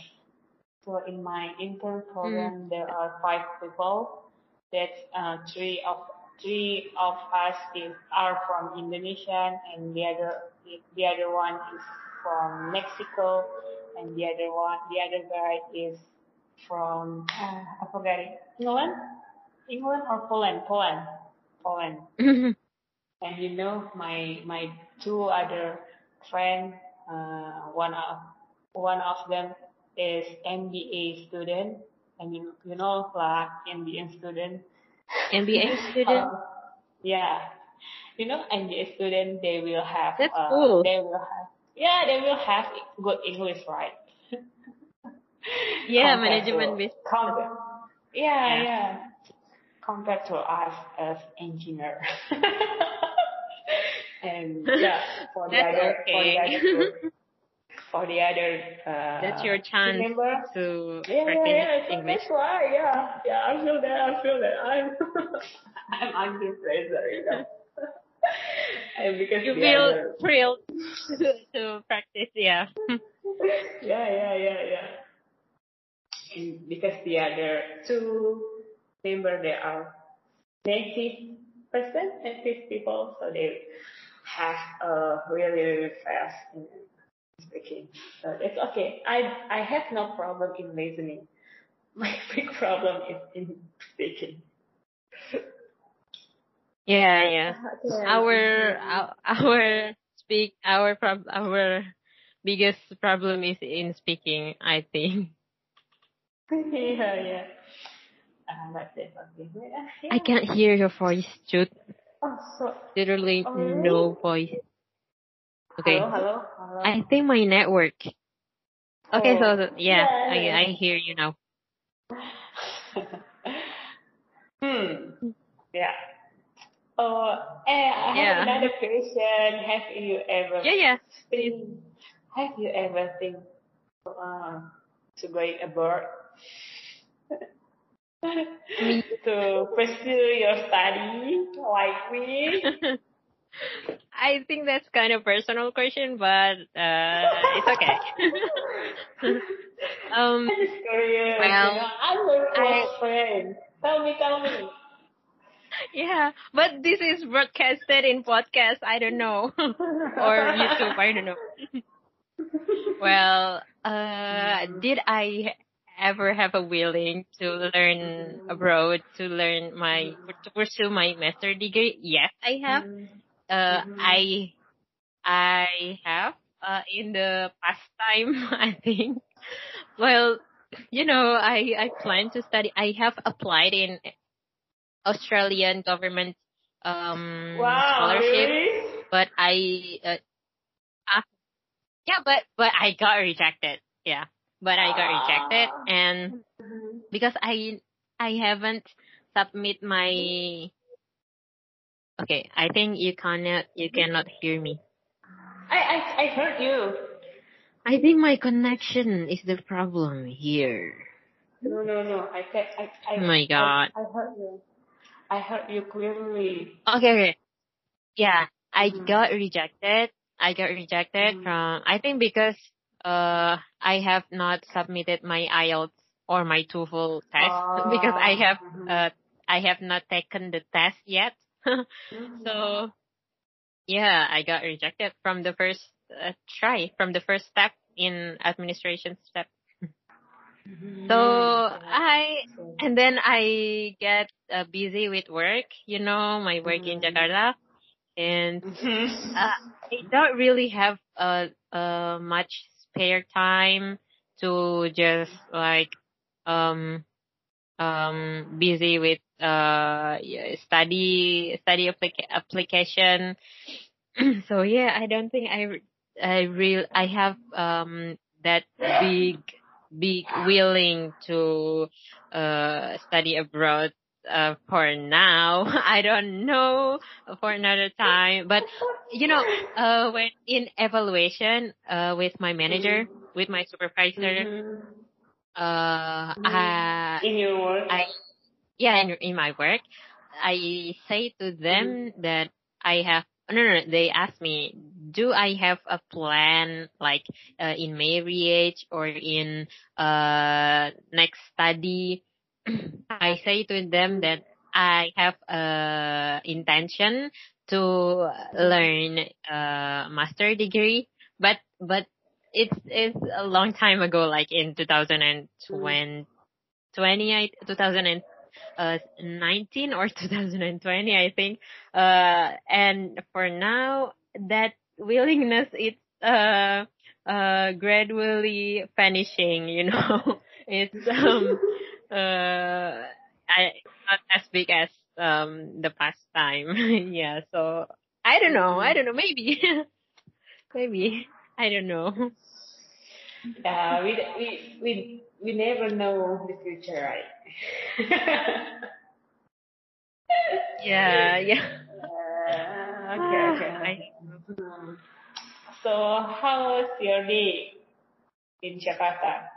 Speaker 1: So in my intern program, mm. there are five people. That's uh, three of three of us is are from Indonesia, and the other the other one is from Mexico, and the other one, the other guy is from, uh, I forget it, England? England or Poland? Poland. Poland. and you know, my, my two other friends, uh, one of, one of them is MBA student, and you, you know, like MBA student.
Speaker 2: MBA student? uh,
Speaker 1: yeah, you know, MBA student, they will have,
Speaker 2: That's uh, cool.
Speaker 1: they will have, yeah, they will have good English, right?
Speaker 2: yeah, management.
Speaker 1: Compared, yeah, yeah, yeah. Compared to us as engineer. and yeah, for the other, okay. for the other for the other. Uh,
Speaker 2: That's your chance
Speaker 1: member.
Speaker 2: to
Speaker 1: Yeah,
Speaker 2: practice
Speaker 1: yeah, yeah. So
Speaker 2: English.
Speaker 1: that's why, yeah, yeah. I feel that. I feel that. I'm, I'm under pressure, you know. and because
Speaker 2: You feel
Speaker 1: other-
Speaker 2: thrilled to, to practice, yeah.
Speaker 1: yeah, yeah, yeah, yeah. And because the other two member they are native person, native people, so they have a really, really fast speaking. So it's okay. I I have no problem in listening. My big problem is in speaking.
Speaker 2: Yeah, yeah. Our our, our speak our prob our biggest problem is in speaking, I think.
Speaker 1: yeah, yeah. Uh, that's it. Yeah.
Speaker 2: I can't hear your voice, Jude.
Speaker 1: Oh, so
Speaker 2: Literally
Speaker 1: Oh, really?
Speaker 2: no voice. Okay.
Speaker 1: hello, hello, hello.
Speaker 2: I think my network. Okay, so,
Speaker 1: Oh,
Speaker 2: so yeah,
Speaker 1: yeah.
Speaker 2: I I hear you now.
Speaker 1: hmm. Yeah. Oh, eh, I have
Speaker 2: Yeah.
Speaker 1: another question. Have you ever
Speaker 2: Yeah, yeah.
Speaker 1: think, have you ever think uh, to going abroad? to pursue your study like me?
Speaker 2: I think that's kind of personal question, but uh, it's okay. um,
Speaker 1: I'm just curious.
Speaker 2: Well,
Speaker 1: you know, I'm your
Speaker 2: I-
Speaker 1: friend. Tell me, tell me.
Speaker 2: Yeah, but this is broadcasted in podcast. I don't know, or YouTube. I don't know. well, uh, did I ever have a willing to learn abroad to learn my to pursue my master degree? Yes, I have. Uh. I I have uh, in the past time. I think. Well, you know, I I plan to study. I have applied in Australian government um
Speaker 1: Wow,
Speaker 2: scholarship,
Speaker 1: really?
Speaker 2: but I uh, uh, yeah, but but I got rejected. Yeah, but I got rejected,
Speaker 1: Ah.
Speaker 2: and because I I haven't submit my okay. I think you cannot you cannot hear me.
Speaker 1: I, I, I heard you.
Speaker 2: I think my connection is the problem here.
Speaker 1: No, no, no. I said, I, I,
Speaker 2: Oh my God.
Speaker 1: I, I heard you. I heard you clearly.
Speaker 2: Okay, okay. Yeah, I
Speaker 1: Mhm.
Speaker 2: got rejected. I got rejected
Speaker 1: Mhm.
Speaker 2: from I think because uh I have not submitted my IELTS or my TOEFL test because I have
Speaker 1: Mhm.
Speaker 2: uh I have not taken the test yet.
Speaker 1: Mhm.
Speaker 2: so yeah, I got rejected from the first uh, try, from the first step in administration step. So I and then I get uh, busy with work, you know, my work in
Speaker 1: Mhm.
Speaker 2: Jakarta, and
Speaker 1: Mhm.
Speaker 2: uh, I don't really have uh, uh much spare time to just like um um busy with uh study study applica- application. so yeah, I don't think I I real I have um that big big willing to uh study abroad uh for now. I don't know for another time, but you know, uh when in evaluation uh with my manager, with my supervisor,
Speaker 1: Mhm.
Speaker 2: uh I
Speaker 1: In your work.
Speaker 2: I yeah in, in my work i say to them that i have no, no no they ask me do i have a plan like uh, in marriage or in uh next study? I say to them that i have a intention to learn a master degree but but it's it's a long time ago like in 2020 20 2019 or 2020 I think. Uh and for now that willingness it's uh uh gradually vanishing you know. It's um uh I not as big as um the past time. Yeah so I don't know. I don't know. Maybe. Maybe. I don't know.
Speaker 1: Yeah, we we we we never know the future, right?
Speaker 2: yeah yeah
Speaker 1: okay, okay.
Speaker 2: I-.
Speaker 1: So, how was your day in Jakarta?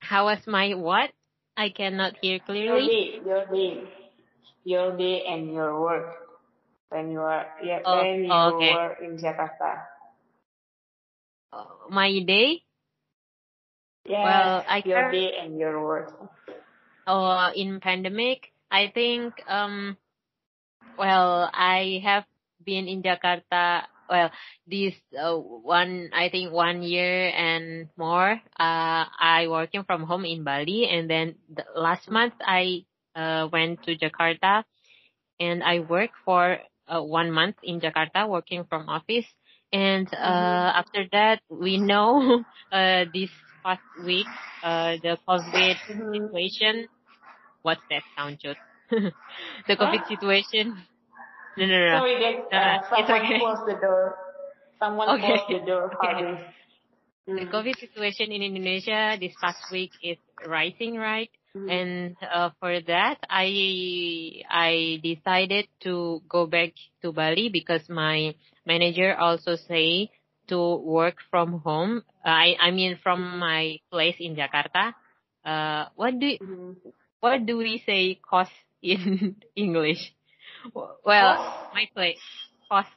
Speaker 2: How was my what? I cannot hear clearly.
Speaker 1: Your day, your day, your day and your work when you are yeah,
Speaker 2: Oh,
Speaker 1: when you
Speaker 2: okay.
Speaker 1: were in Jakarta.
Speaker 2: Uh, My day?
Speaker 1: Yes,
Speaker 2: Well, I
Speaker 1: your
Speaker 2: can-
Speaker 1: day and your work.
Speaker 2: uh, in pandemic, I think, um, well, I have been in Jakarta, well, this, uh, one, I think one year and more, uh, I working from home in Bali and then the last month I, uh, went to Jakarta and I work for, uh, one month in Jakarta working from office. And, uh, after that, we know, uh, this past week, uh, the COVID
Speaker 1: Mhm.
Speaker 2: situation. What's that sound, Jot? the COVID
Speaker 1: Huh?
Speaker 2: situation. No, no, no.
Speaker 1: Sorry, uh, someone
Speaker 2: okay.
Speaker 1: closed the door. Someone
Speaker 2: Okay.
Speaker 1: closed the door.
Speaker 2: Okay.
Speaker 1: Harvey.
Speaker 2: The
Speaker 1: Mm.
Speaker 2: COVID situation in Indonesia this past week is rising, right?
Speaker 1: Mhm.
Speaker 2: And uh, for that, I I decided to go back to Bali because my manager also say to work from home. I I mean from my place in Jakarta. Uh, what do
Speaker 1: Mhm.
Speaker 2: what do we say cost in English? Well, my place cost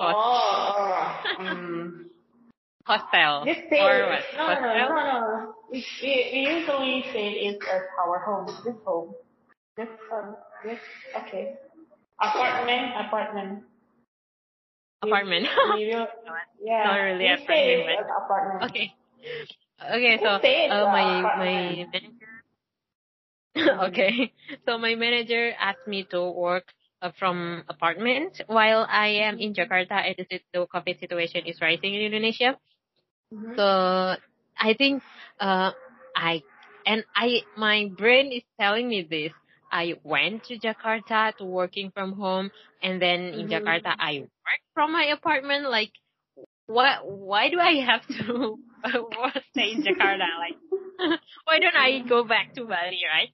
Speaker 1: Oh,
Speaker 2: cost
Speaker 1: oh. Mm.
Speaker 2: hostel
Speaker 1: Just say
Speaker 2: or what?
Speaker 1: No, no, no, no, no. We, we, we usually say it's as our home. This home. This home. This, okay. Apartment, apartment.
Speaker 2: Apartment.
Speaker 1: We, will, yeah.
Speaker 2: Not really
Speaker 1: we
Speaker 2: apartment,
Speaker 1: say it
Speaker 2: but-
Speaker 1: as apartment.
Speaker 2: Okay. Okay, so
Speaker 1: it,
Speaker 2: uh, my my
Speaker 1: apartment.
Speaker 2: manager. okay, so my manager asked me to work uh, from apartment while I am in Jakarta. and the the COVID situation is rising in Indonesia.
Speaker 1: Mhm.
Speaker 2: So I think uh I and I my brain is telling me this. I went to Jakarta to working from home and then in
Speaker 1: Mhm.
Speaker 2: Jakarta I work from my apartment like what why do I have to stay in Jakarta like why don't I go back to Bali right?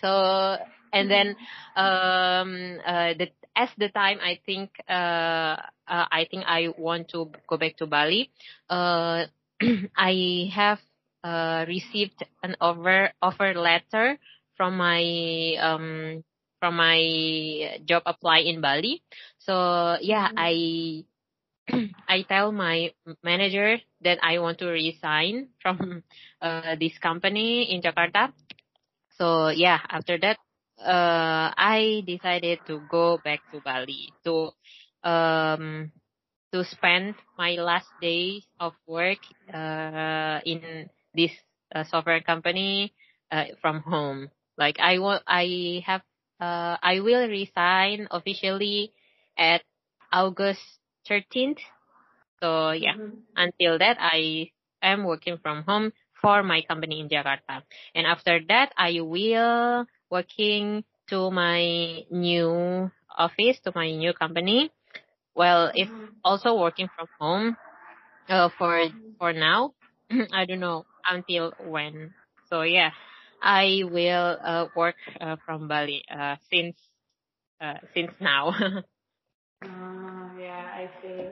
Speaker 2: So and then um uh the as the time I think uh, uh I think I want to go back to Bali. Uh I have uh received an offer offer letter from my um from my job apply in Bali. So yeah
Speaker 1: Mhm.
Speaker 2: I I tell my manager that I want to resign from uh, this company in Jakarta. So yeah, after that, uh, I decided to go back to Bali to um to spend my last days of work uh in this uh, software company uh, from home. Like I want, I have, uh, I will resign officially at August 13th. So yeah,
Speaker 1: Mhm.
Speaker 2: until that I am working from home for my company in Jakarta. And after that I will working to my new office, to my new company. Well, if
Speaker 1: Mhm.
Speaker 2: also working from home, uh, for, for now, I don't know until when. So yeah, I will, uh, work, uh, from Bali, uh, since, uh, since now.
Speaker 1: Ah, yeah, I see.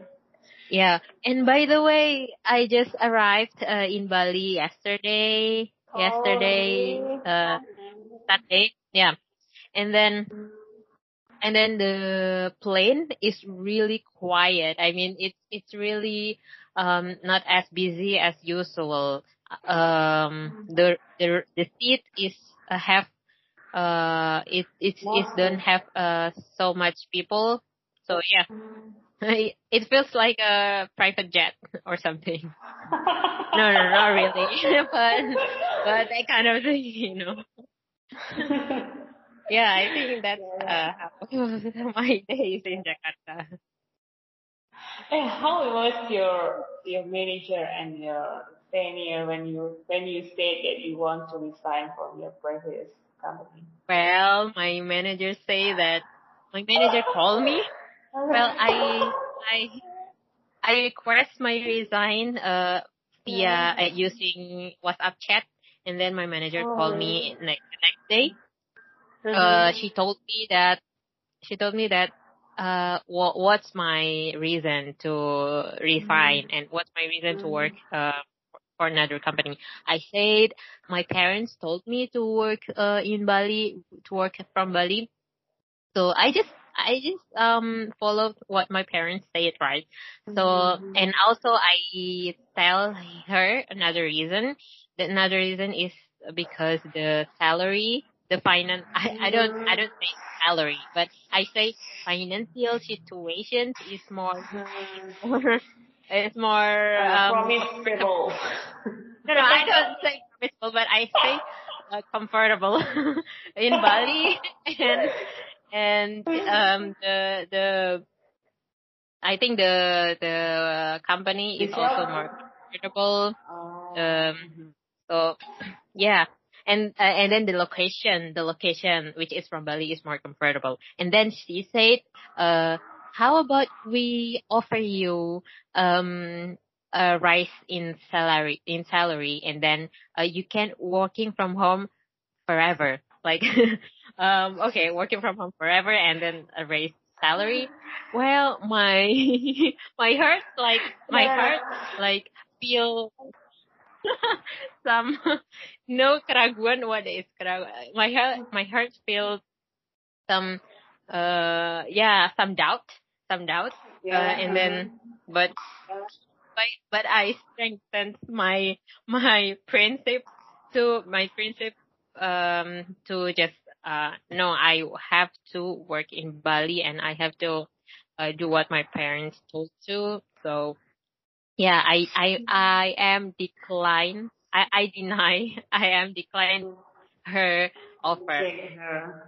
Speaker 2: Yeah. And by the way, I just arrived uh, in Bali yesterday. Yesterday,
Speaker 1: Oh,
Speaker 2: uh,
Speaker 1: really?
Speaker 2: Saturday. Yeah. And then, and then the plane is really quiet. I mean, it's it's really um not as busy as usual. Um, the the the seat is uh, have uh it it's it don't have uh so much people. So yeah. it feels like a private jet or something. No, no, not really. but but that kind of thing, you know. Yeah, I think that's uh how my days in Jakarta.
Speaker 1: Hey, how was your your manager and your senior when you when you said that you want to resign from your previous company?
Speaker 2: Well, my manager say that my manager called me. Well, I I I request my resign uh via uh, using WhatsApp chat, and then my manager called me next the next day. Uh, she told me that she told me that uh what what's my reason to resign and what's my reason to work uh for another company. I said my parents told me to work uh, in Bali, to work from Bali. So I just I just um followed what my parents said, right? So
Speaker 1: Mm-hmm.
Speaker 2: and also I tell her another reason. The another reason is because the salary, the finance. I, I don't I don't say salary, but I say financial situation is more it's more
Speaker 1: Uh,
Speaker 2: um no, no, I don't say comfortable, but I say uh, comfortable in Bali, and and um the the I think the the company is also more comfortable.
Speaker 1: Oh.
Speaker 2: Um, so yeah. And uh, and then the location, the location which is from Bali is more comfortable. And then she said, uh, how about we offer you um a rise in salary in salary, and then uh, you can working from home forever. Like, um, okay, working from home forever, and then a raise salary. Well, my my heart like my
Speaker 1: Yeah.
Speaker 2: heart like feel some no keraguan what is keraguan my heart my heart feels some uh yeah some doubt some doubt uh, and then but but but I strengthened my my principle to my principle um to just uh no I have to work in Bali and I have to uh, do what my parents told to so yeah I I I am decline I I deny I am decline her offer.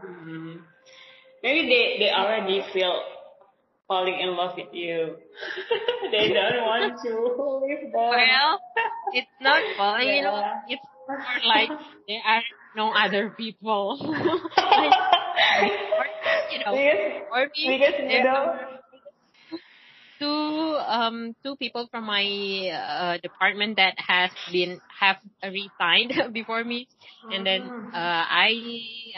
Speaker 1: Mhm. Maybe they, they already feel falling in love with you. they don't want to leave them.
Speaker 2: well it's not falling in love
Speaker 1: Yeah.
Speaker 2: it's more like they are no other people like, or, you know
Speaker 1: because,
Speaker 2: or me
Speaker 1: because you know,
Speaker 2: two um two people from my uh, department that has been have resigned before me and then uh i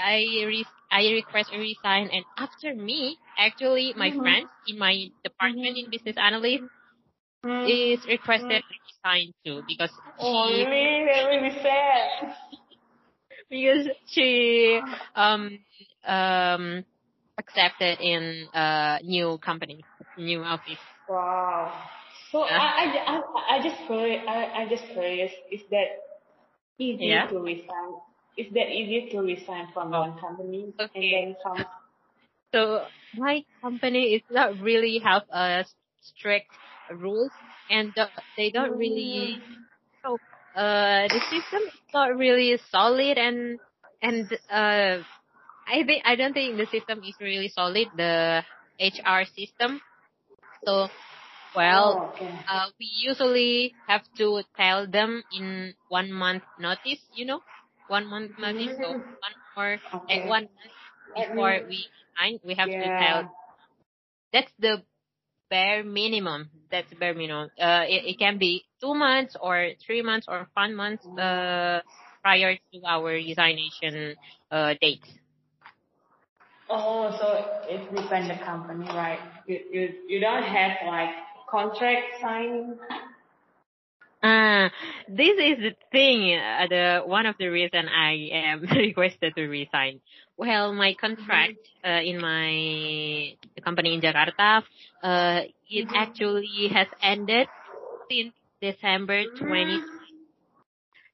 Speaker 2: i re- i request a resign and after me actually my
Speaker 1: Mhm.
Speaker 2: friend in my department in business analyst
Speaker 1: Mm.
Speaker 2: is requested to resign too because
Speaker 1: oh
Speaker 2: she
Speaker 1: really? That really sad.
Speaker 2: Because she um um accepted in a new company new office
Speaker 1: Wow. So
Speaker 2: Yeah.
Speaker 1: I, I, I, I just curious, I, I just curious, is that easy
Speaker 2: Yeah.
Speaker 1: to resign? Is that easy to resign from
Speaker 2: Oh,
Speaker 1: one company
Speaker 2: okay.
Speaker 1: and then some?
Speaker 2: So my company is not really have a strict rules and the, they don't really so uh the system is not really solid and and uh I think I don't think the system is really solid the HR system. So well
Speaker 1: Oh, okay.
Speaker 2: uh we usually have to tell them in one month notice, you know? One month notice so
Speaker 1: Mhm.
Speaker 2: one more
Speaker 1: Okay.
Speaker 2: eh, one month before we sign we have to tell that's the bare minimum. That's bare minimum. Uh, it, it can be two months or three months or five months uh, prior to our resignation uh, date.
Speaker 1: Oh, so it depends the company, right? You, you, you don't have like contract signing?
Speaker 2: Uh, this is the thing. Uh, the one of the reason I am requested to resign. Well, my contract uh, in my company in Jakarta, uh, it actually has ended since December 20,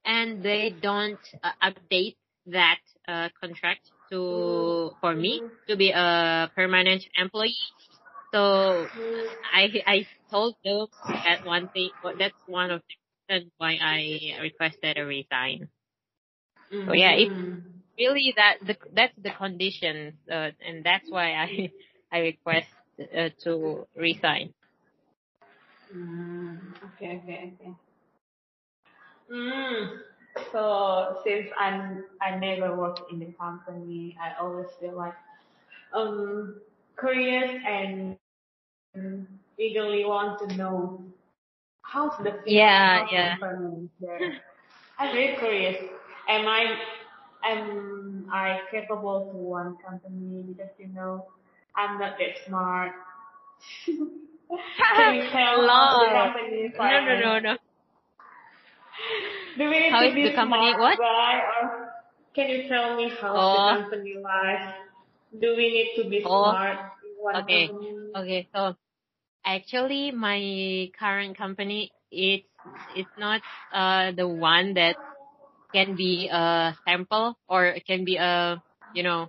Speaker 2: and they don't uh, update that uh, contract to for me to be a permanent employee. So I I told them that one thing. That's one of the reasons why I requested a resign. So yeah, it
Speaker 1: Mhm.
Speaker 2: really that the that's the condition, uh, and that's why I I request uh, to resign.
Speaker 1: Mm, okay, okay, okay. Mm. So since I'm I never worked in the company, I always feel like um curious and Mm-hmm. eagerly want to know how's the feeling,
Speaker 2: Yeah,
Speaker 1: how's
Speaker 2: yeah.
Speaker 1: there. I'm very curious. Am I am I capable to one company because you know I'm not that smart. Can you tell how the company
Speaker 2: No, no, no, no.
Speaker 1: Do we need
Speaker 2: How
Speaker 1: to
Speaker 2: is
Speaker 1: be
Speaker 2: the company-
Speaker 1: smart
Speaker 2: what?
Speaker 1: guy, or can you tell me how
Speaker 2: Oh.
Speaker 1: the company life? Do we need to be
Speaker 2: Oh.
Speaker 1: smart? in one
Speaker 2: Okay.
Speaker 1: company?
Speaker 2: Okay, so actually my current company it's it's not uh the one that can be a sample or it can be a you know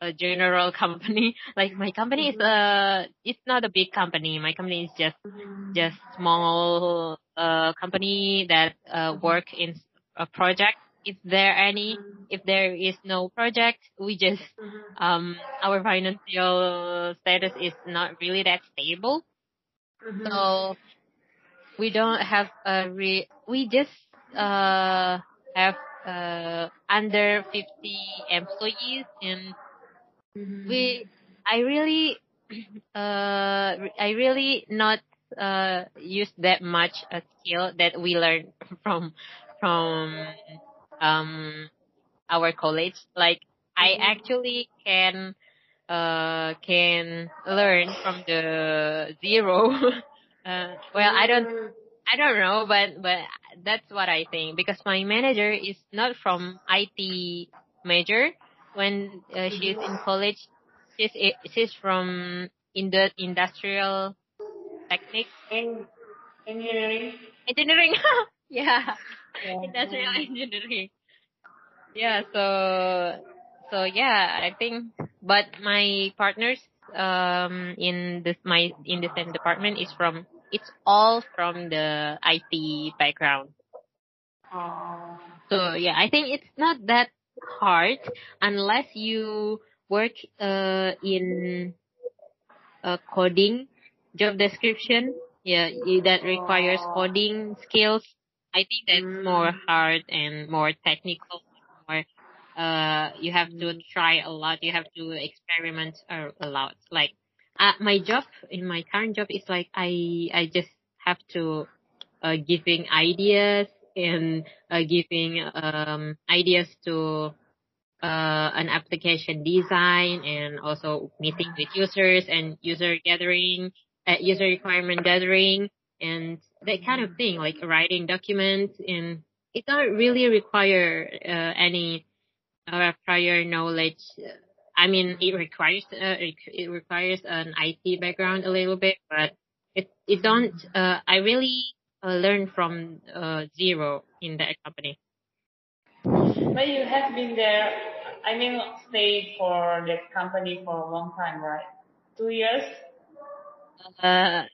Speaker 2: a general company. Like my company is uh it's not a big company. My company is just just small uh company that uh work in a project. If there any if there is no project, we just um our financial status is not really that stable. So we don't have a re we just uh have uh under 50 employees and we I really uh I really not uh use that much a skill that we learned from from um our college like I actually can uh can learn from the zero. Uh well I don't I don't know, but but that's what I think. Because my manager is not from IT major. When uh, she's in college, she's she's from in the industrial technique.
Speaker 1: In engineering.
Speaker 2: engineering. yeah,
Speaker 1: Yeah.
Speaker 2: industrial engineering. Yeah, so so yeah, I think. But my partners um in this my in the same department is from it's all from the IT background.
Speaker 1: Oh.
Speaker 2: So yeah, I think it's not that hard unless you work uh in a coding job description. Yeah, that requires coding skills. I think that's more hard and more technical. More, uh, you have to try a lot. You have to experiment a, a lot. Like, uh, my job in my current job is like I I just have to uh, giving ideas and uh, giving um ideas to uh, an application design and also meeting with users and user gathering, uh, user requirement gathering and that kind of thing, like writing documents and it don't really require uh, any uh, prior knowledge. I mean, it requires uh, it, requires an IT background a little bit, but it it don't. Uh, I really uh, learned from uh, zero in that company.
Speaker 1: But you have been there, I mean, stayed for the company for a long time, right? Two years?
Speaker 2: Uh,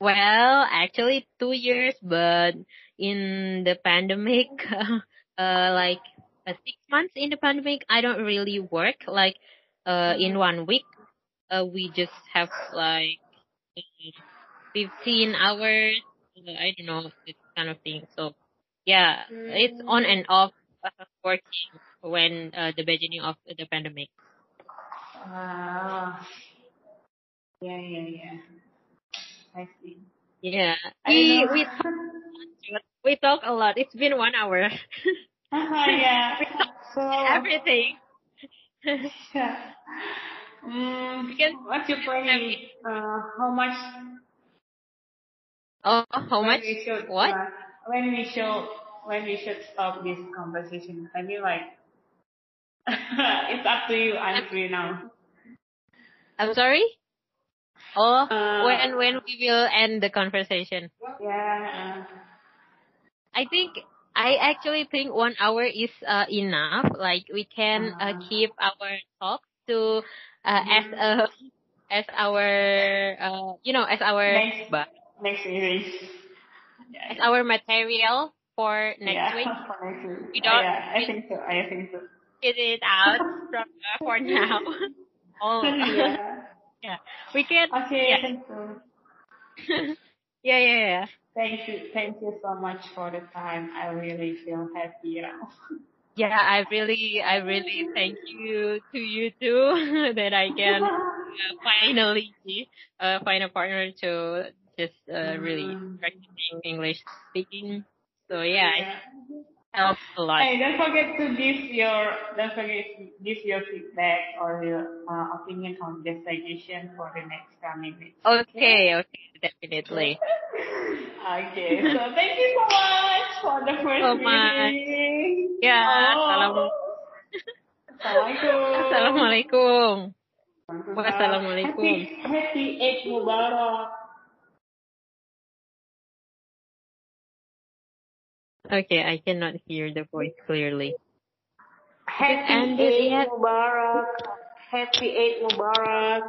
Speaker 2: well, actually two years, but in the pandemic, uh, like uh, six months in the pandemic, I don't really work. Like, uh, in one week, uh, we just have like uh, 15 hours. uh, I don't know, this kind of thing. So, yeah, it's on and off uh, working when uh, the beginning of the pandemic.
Speaker 1: Ah. Yeah, yeah, yeah. I see.
Speaker 2: Yeah,
Speaker 1: I
Speaker 2: we
Speaker 1: know.
Speaker 2: we we talk a lot. It's been one hour.
Speaker 1: Uh-huh, yeah. So,
Speaker 2: Everything.
Speaker 1: yeah. Mm, what's your planning? Uh, how much?
Speaker 2: Oh, how
Speaker 1: when
Speaker 2: much?
Speaker 1: We should,
Speaker 2: What?
Speaker 1: uh, when we should, when we should stop this conversation? I mean, like, it's up to you. I'm free now.
Speaker 2: I'm sorry. Oh,
Speaker 1: Uh,
Speaker 2: when when we will end the conversation?
Speaker 1: Yeah.
Speaker 2: I think I actually think one hour is uh, enough. Like we can uh,
Speaker 1: Ah.
Speaker 2: keep our talk to uh, as a as our uh, you know as our
Speaker 1: Next,
Speaker 2: but
Speaker 1: next meeting.
Speaker 2: as
Speaker 1: Yeah.
Speaker 2: our material for next
Speaker 1: yeah,
Speaker 2: week.
Speaker 1: for next week.
Speaker 2: We don't-
Speaker 1: yeah, I think so. I think so.
Speaker 2: Get it out from uh, for now. oh,
Speaker 1: yeah.
Speaker 2: We can.
Speaker 1: Okay,
Speaker 2: Yeah.
Speaker 1: thank you.
Speaker 2: yeah, yeah, yeah.
Speaker 1: Thank you. Thank you so much for the time. I really feel happy now.
Speaker 2: Yeah, I really, I really thank you to you too that I can uh, finally uh, find a partner to just uh, really
Speaker 1: Mm.
Speaker 2: practicing English speaking. So yeah,
Speaker 1: Yeah.
Speaker 2: Helps a lot.
Speaker 1: Hey, don't forget to give your don't forget to give your feedback or your uh, opinion on this suggestion for the next coming week.
Speaker 2: Okay, okay, definitely.
Speaker 1: Okay, so thank you so much for the first
Speaker 2: So much.
Speaker 1: meeting.
Speaker 2: Ya,
Speaker 1: Oh.
Speaker 2: salam-
Speaker 1: Assalamualaikum.
Speaker 2: Assalamualaikum. Wassalamualaikum.
Speaker 1: Happy, happy Eid Mubarak.
Speaker 2: Okay, I cannot hear the voice clearly.
Speaker 1: Happy Eid? Mubarak. Happy Eid Mubarak.